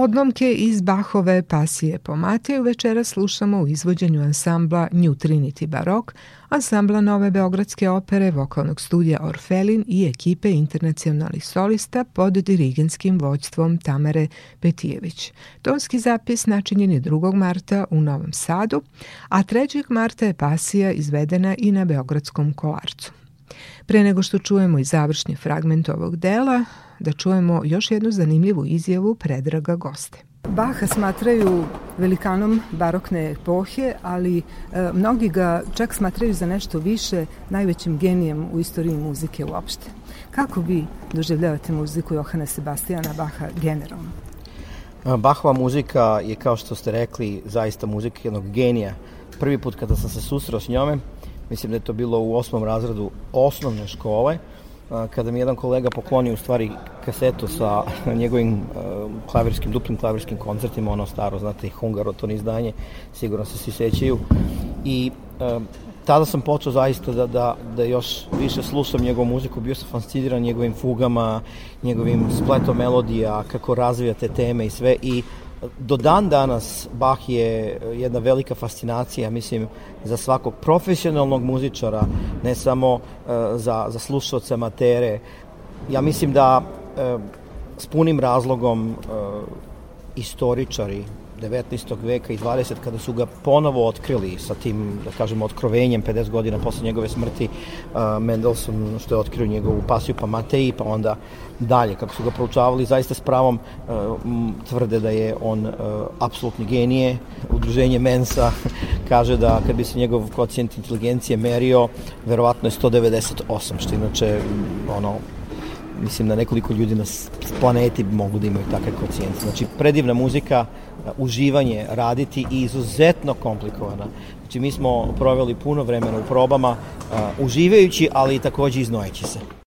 Odlomke iz Bahove pasije po Mateju večera slušamo u izvođenju ansambla New Trinity Barok, ansambla Nove Beogradske opere, vokalnog studija Orfelin i ekipe internacionalnih solista pod dirigenskim vođstvom Tamare Petijević. Tonski zapis načinjen je 2. marta u Novom Sadu, a 3. marta je pasija izvedena i na Beogradskom kolarcu. Pre nego što čujemo i završni fragment ovog dela, da čujemo još jednu zanimljivu izjavu predraga goste. Baha smatraju velikanom barokne epohe, ali e, mnogi ga čak smatraju za nešto više najvećim genijem u istoriji muzike uopšte. Kako vi doživljavate muziku Johana Sebastijana Baha generalno? Bahova muzika je, kao što ste rekli, zaista muzika jednog genija. Prvi put kada sam se susreo s njome, mislim da je to bilo u osmom razredu osnovne škole, kada mi jedan kolega poklonio u stvari kasetu sa [LAUGHS] njegovim klavirskim, duplim klavirskim koncertima, ono staro, znate, Hungaroton izdanje, sigurno se svi sećaju. I tada sam počeo zaista da, da, da još više slušam njegovu muziku, bio sam fasciniran njegovim fugama, njegovim spletom melodija, kako razvija te teme i sve i do dan danas Bach je jedna velika fascinacija, mislim, za svakog profesionalnog muzičara, ne samo uh, za, za slušalce amatere. Ja mislim da uh, s punim razlogom istoričari 19. veka i 20. kada su ga ponovo otkrili sa tim, da kažemo, otkrovenjem 50 godina posle njegove smrti uh, Mendelssohn što je otkrio njegovu pasiju pa Mateji, pa onda dalje, kako su ga proučavali, zaista s pravom uh, tvrde da je on uh, apsolutni genije. Udruženje Mensa [LAUGHS] kaže da kad bi se njegov kocijent inteligencije merio, verovatno je 198, što inače ono, mislim da nekoliko ljudi na planeti mogu da imaju takav kocijent. Znači, predivna muzika, uživanje raditi i izuzetno komplikovana. Znači, mi smo proveli puno vremena u probama, uživajući, ali i takođe iznojeći se.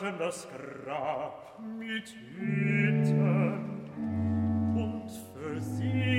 Garten das Grab mit Hüten und für sie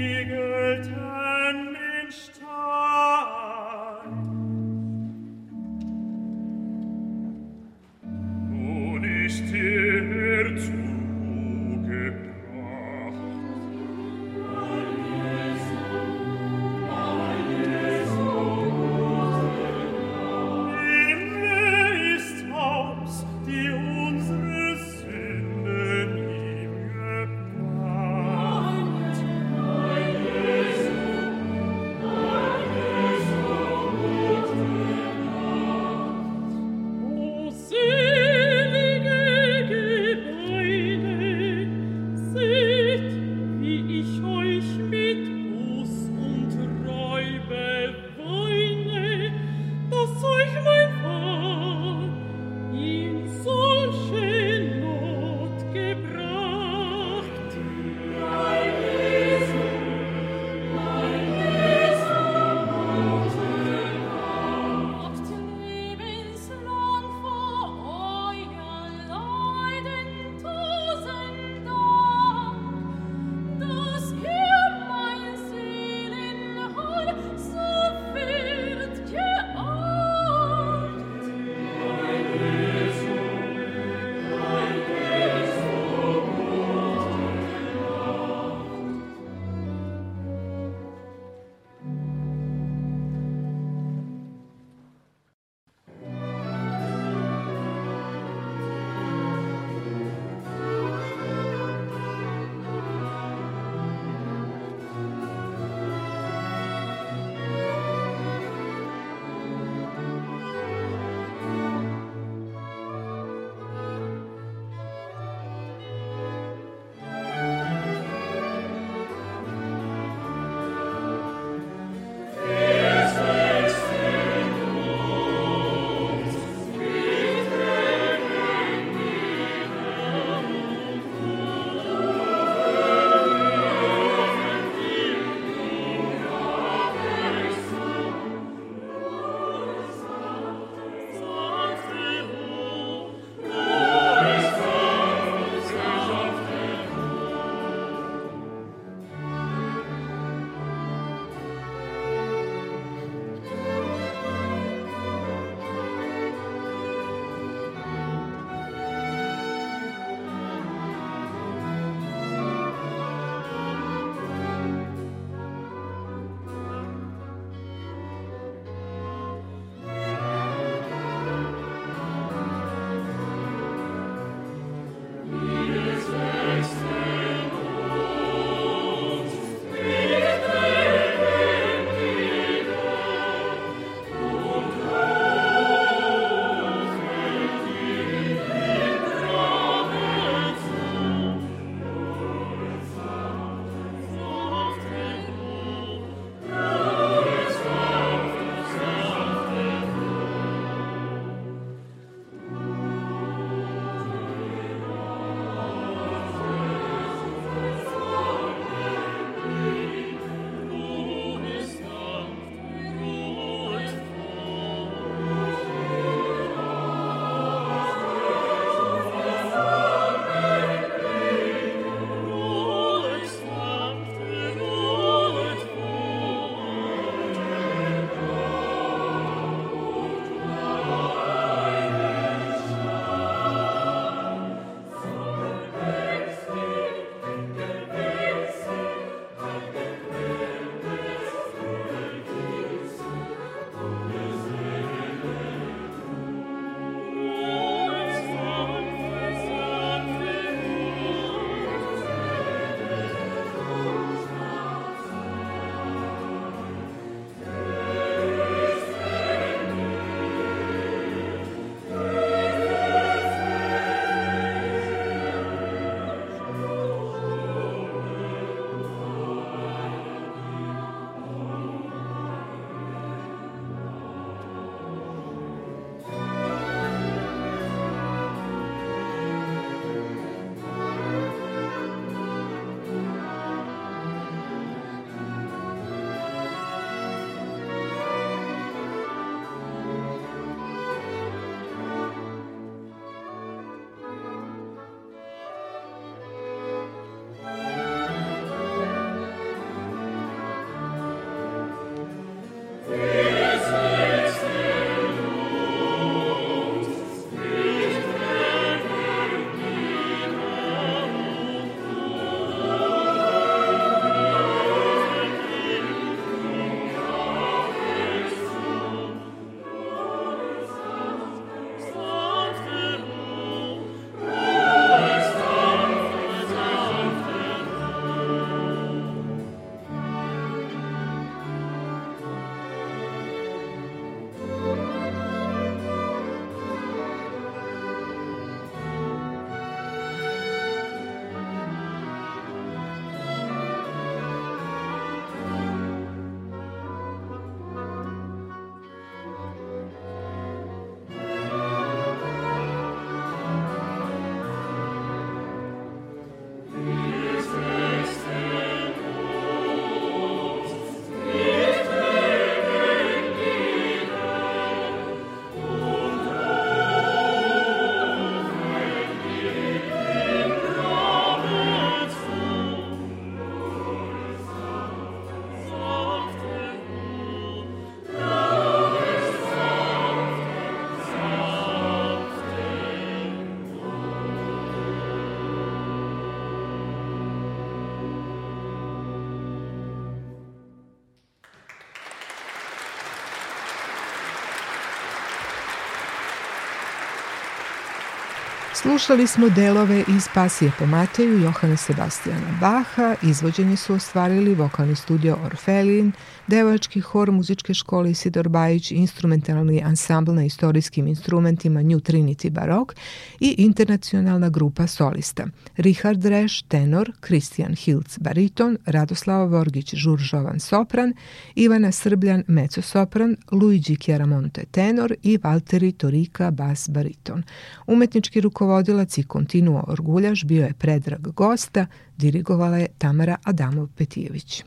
Slušali smo delove iz Pasije po Mateju Johana Sebastijana Baha, izvođenje su ostvarili vokalni studio Orfelin, devojački hor muzičke škole Isidor Bajić, instrumentalni ansambl na istorijskim instrumentima New Trinity Barok i internacionalna grupa solista Richard Reš, tenor, Christian Hilc, bariton, Radoslava Vorgić, žuržovan sopran, Ivana Srbljan, mezzo-sopran, Luigi Chiaramonte, tenor i Valteri Torika, bas, bariton. Umetnički rukovodilac i kontinuo orguljaš bio je predrag gosta, dirigovala je Tamara Adamov-Petijević.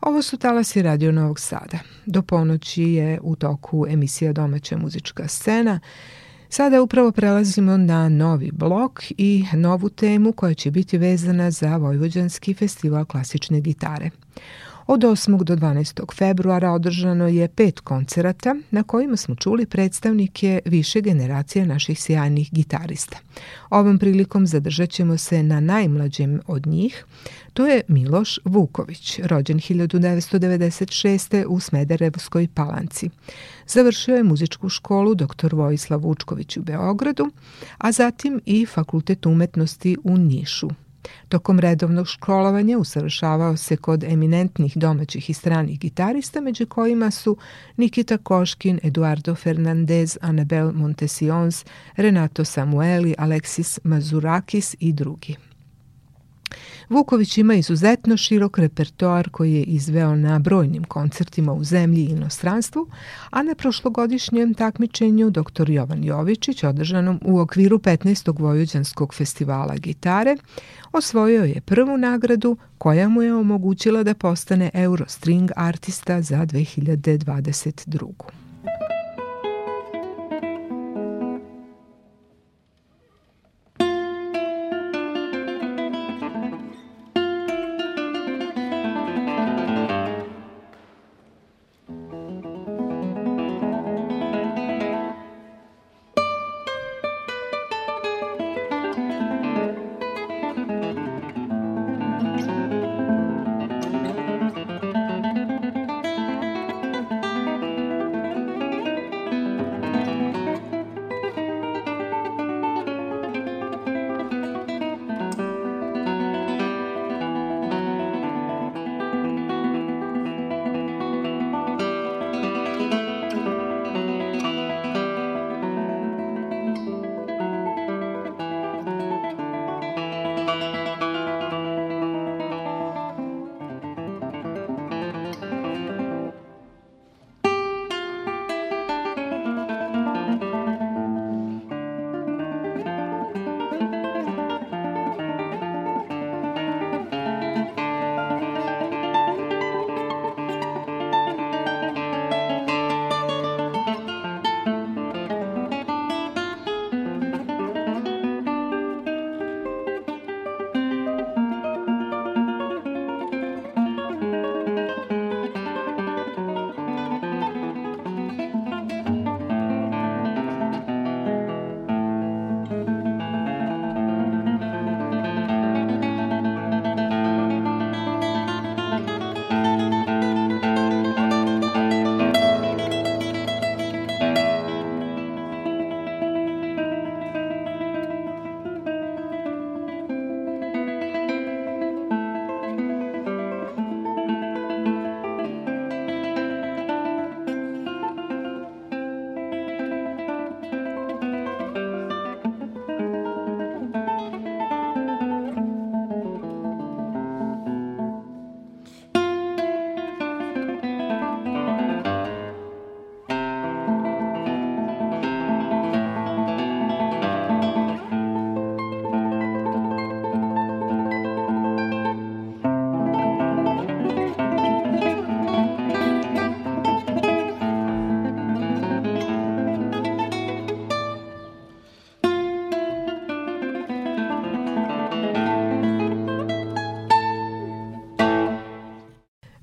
Ovo su talasi Radio Novog Sada. Do ponoći je u toku emisija Domaća muzička scena. Sada upravo prelazimo na novi blok i novu temu koja će biti vezana za Vojvođanski festival klasične gitare. Od 8. do 12. februara održano je pet koncerata na kojima smo čuli predstavnike više generacije naših sjajnih gitarista. Ovom prilikom zadržat ćemo se na najmlađem od njih, to je Miloš Vuković, rođen 1996. u Smederevskoj palanci. Završio je muzičku školu dr. Vojislav Vučković u Beogradu, a zatim i Fakultet umetnosti u Nišu. Tokom redovnog školovanja usavršavao se kod eminentnih domaćih i stranih gitarista, među kojima su Nikita Koškin, Eduardo Fernandez, Anabel Montesions, Renato Samueli, Alexis Mazurakis i drugi. Vuković ima izuzetno širok repertoar koji je izveo na brojnim koncertima u zemlji i inostranstvu, a na prošlogodišnjem takmičenju dr. Jovan Jovičić, održanom u okviru 15. Vojuđanskog festivala gitare, osvojio je prvu nagradu koja mu je omogućila da postane Eurostring artista za 2022.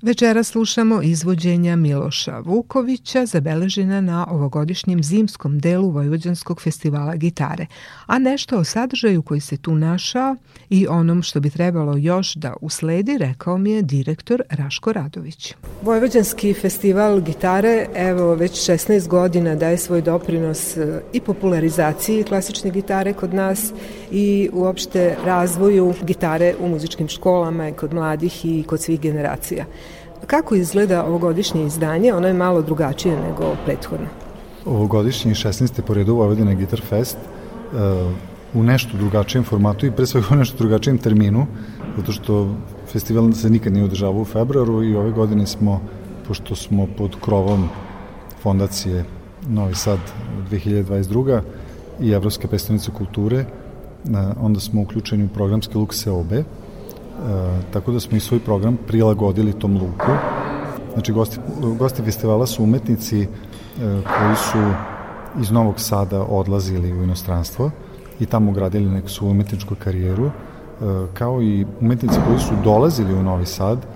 Večera slušamo izvođenja Miloša Vukovića, zabeležena na ovogodišnjem zimskom delu Vojvođanskog festivala gitare, a nešto o sadržaju koji se tu našao i onom što bi trebalo još da usledi, rekao mi je direktor Raško Radović. Vojvođanski festival gitare, evo već 16 godina daje svoj doprinos e, i popularizaciji klasične gitare kod nas i uopšte razvoju gitare u muzičkim školama i kod mladih i kod svih generacija. Kako izgleda ovogodišnje izdanje? Ono je malo drugačije nego prethodno. Ovogodišnji 16. po redu Vojvodina Guitar Fest uh, u nešto drugačijem formatu i pre svega u nešto drugačijem terminu, zato što festival se nikad nije održavao u februaru i ove godine smo, pošto smo pod krovom fondacije Novi Sad 2022. i Evropske predstavnice kulture, uh, onda smo uključeni u programski luk Seobe, E, tako da smo i svoj program prilagodili tom luku. Znači, gosti, gosti festivala su umetnici e, koji su iz Novog Sada odlazili u inostranstvo i tamo gradili neku svoju umetničku karijeru, e, kao i umetnici koji su dolazili u Novi Sad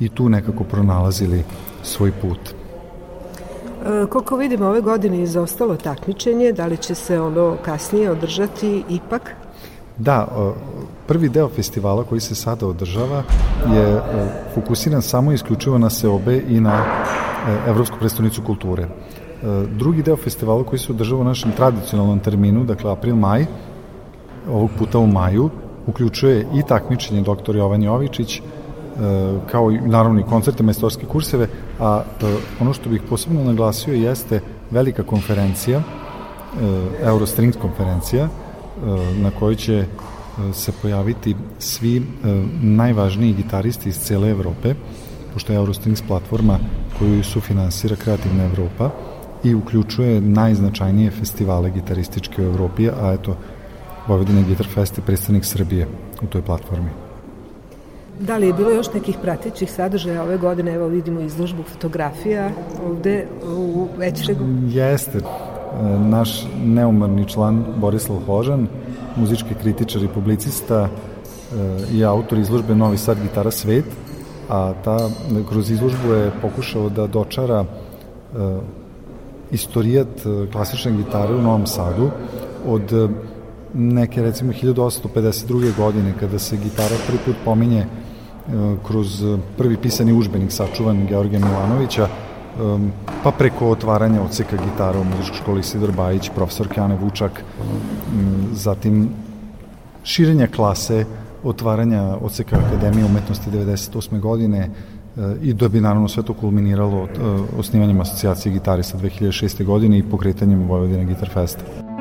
i tu nekako pronalazili svoj put. E, koliko vidimo ove godine izostalo takmičenje, da li će se ono kasnije održati ipak? Da, prvi deo festivala koji se sada održava je fokusiran samo isključivo na seobe i na e, Evropsku predstavnicu kulture. E, drugi deo festivala koji se održava u našem tradicionalnom terminu, dakle april-maj, ovog puta u maju, uključuje i takmičenje dr. Jovan Jovičić, e, kao i naravno i koncerte, majstorske kurseve, a ono što bih posebno naglasio jeste velika konferencija, Eurostrings konferencija, E, na kojoj će e, se pojaviti svi e, najvažniji gitaristi iz cele Evrope, pošto je Eurostrings platforma koju sufinansira Kreativna Evropa i uključuje najznačajnije festivale gitarističke u Evropi, a eto, Vojvodina Guitar Fest je predstavnik Srbije u toj platformi. Da li je bilo još nekih pratećih sadržaja ove godine? Evo vidimo izložbu fotografija ovde u Večregu. Jeste naš neumorni član Borislav Hožan, muzički kritičar i publicista e, i autor izložbe Novi Sad gitara svet, a ta, kroz izložbu je pokušao da dočara e, istorijat e, klasične gitare u Novom Sadu od neke recimo 1852. godine kada se gitara prvi put pominje kroz prvi pisani užbenik sačuvan Georgija Milanovića pa preko otvaranja odseka gitara u muzičkoj školi Sidor Bajić, profesor Kjane Vučak, zatim širenja klase, otvaranja odseka Akademije umetnosti 98. godine uh, i da bi naravno sve to kulminiralo uh, osnivanjem asocijacije gitarista 2006. godine i pokretanjem Vojvodine Gitar Festa.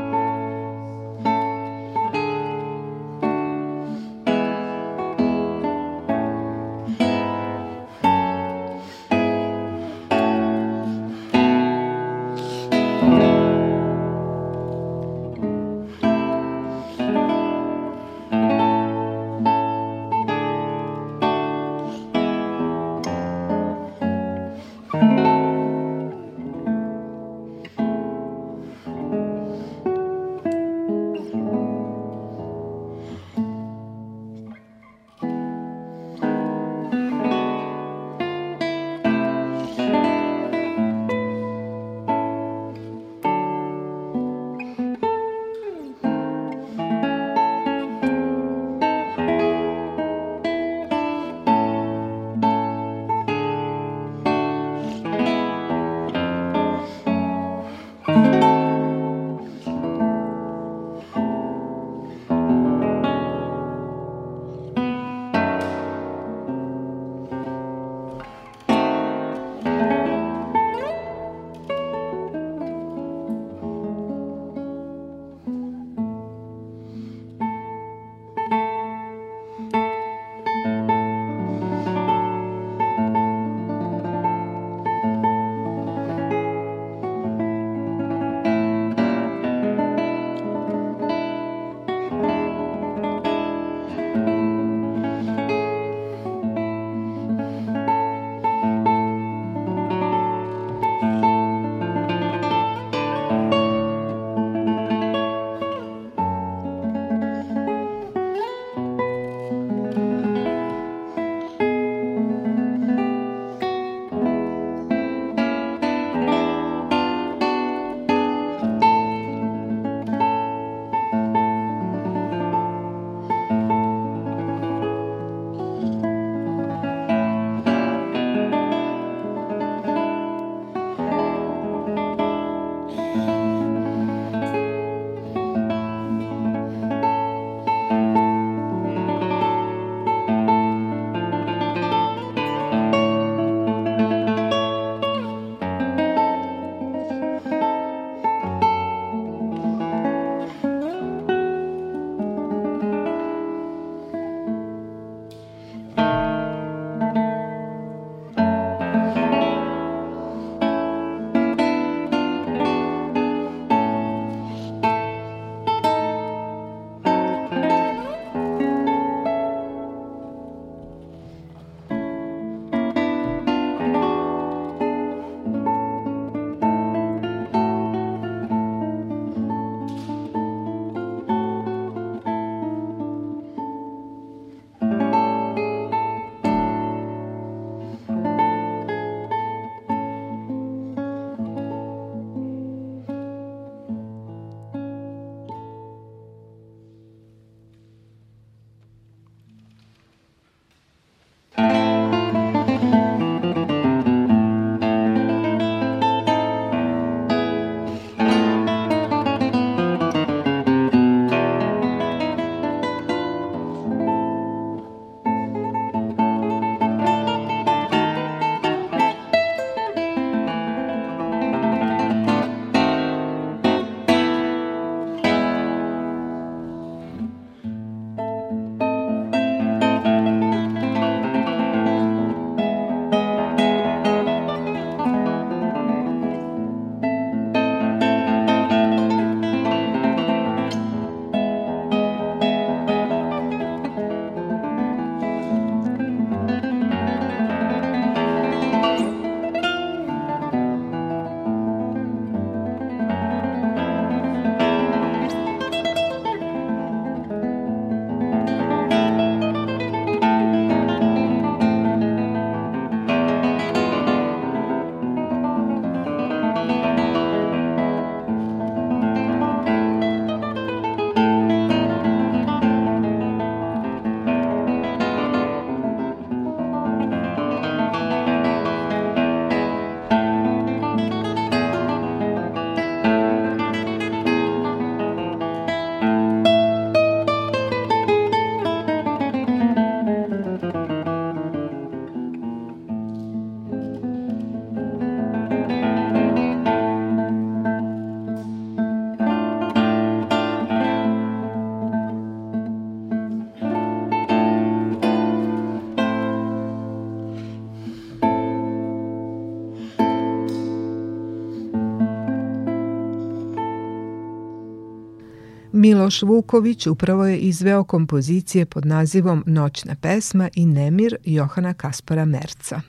Miloš Vuković upravo je izveo kompozicije pod nazivom Noćna pesma i Nemir Johana Kaspara Merca.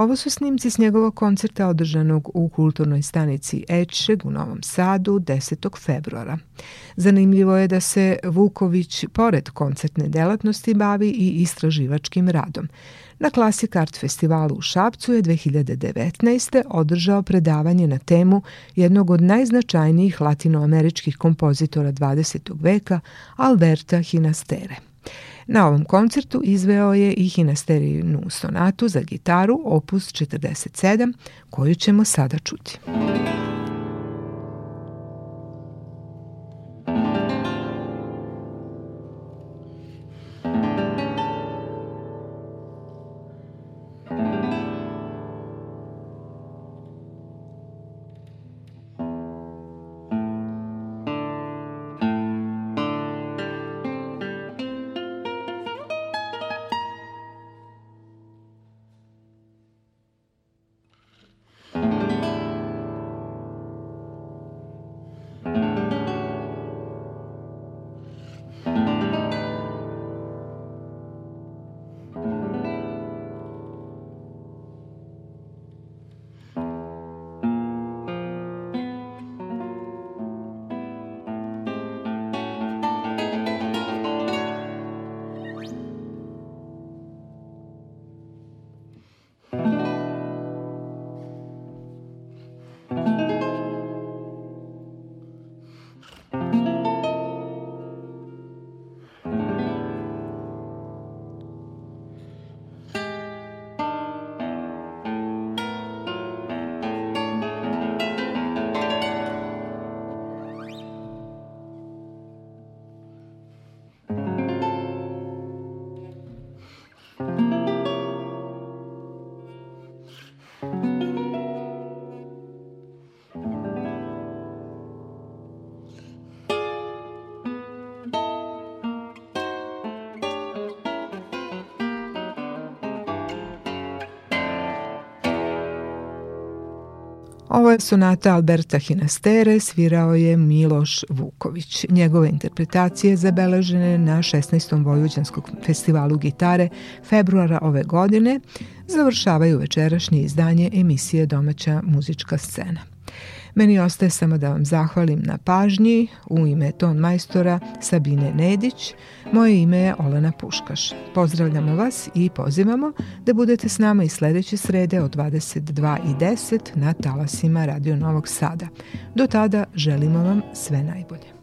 Ovo su snimci s njegovog koncerta održanog u kulturnoj stanici Ečeg u Novom Sadu 10. februara. Zanimljivo je da se Vuković, pored koncertne delatnosti, bavi i istraživačkim radom. Na Classic Art festivalu u Šapcu je 2019. održao predavanje na temu jednog od najznačajnijih latinoameričkih kompozitora 20. veka, Alberta Hinastere. Na ovom koncertu izveo je i Hinasterijnu sonatu za gitaru opus 47, koju ćemo sada čuti. Thank you. Je sonata Alberta Hinastere, svirao je Miloš Vuković. Njegove interpretacije zabeležene na 16. Vojvođanskom festivalu gitare februara ove godine završavaju večerašnje izdanje emisije Domaća muzička scena. Meni ostaje samo da vam zahvalim na pažnji u ime ton majstora Sabine Nedić. Moje ime je Olena Puškaš. Pozdravljamo vas i pozivamo da budete s nama i sledeće srede od 22.10 na talasima Radio Novog Sada. Do tada želimo vam sve najbolje.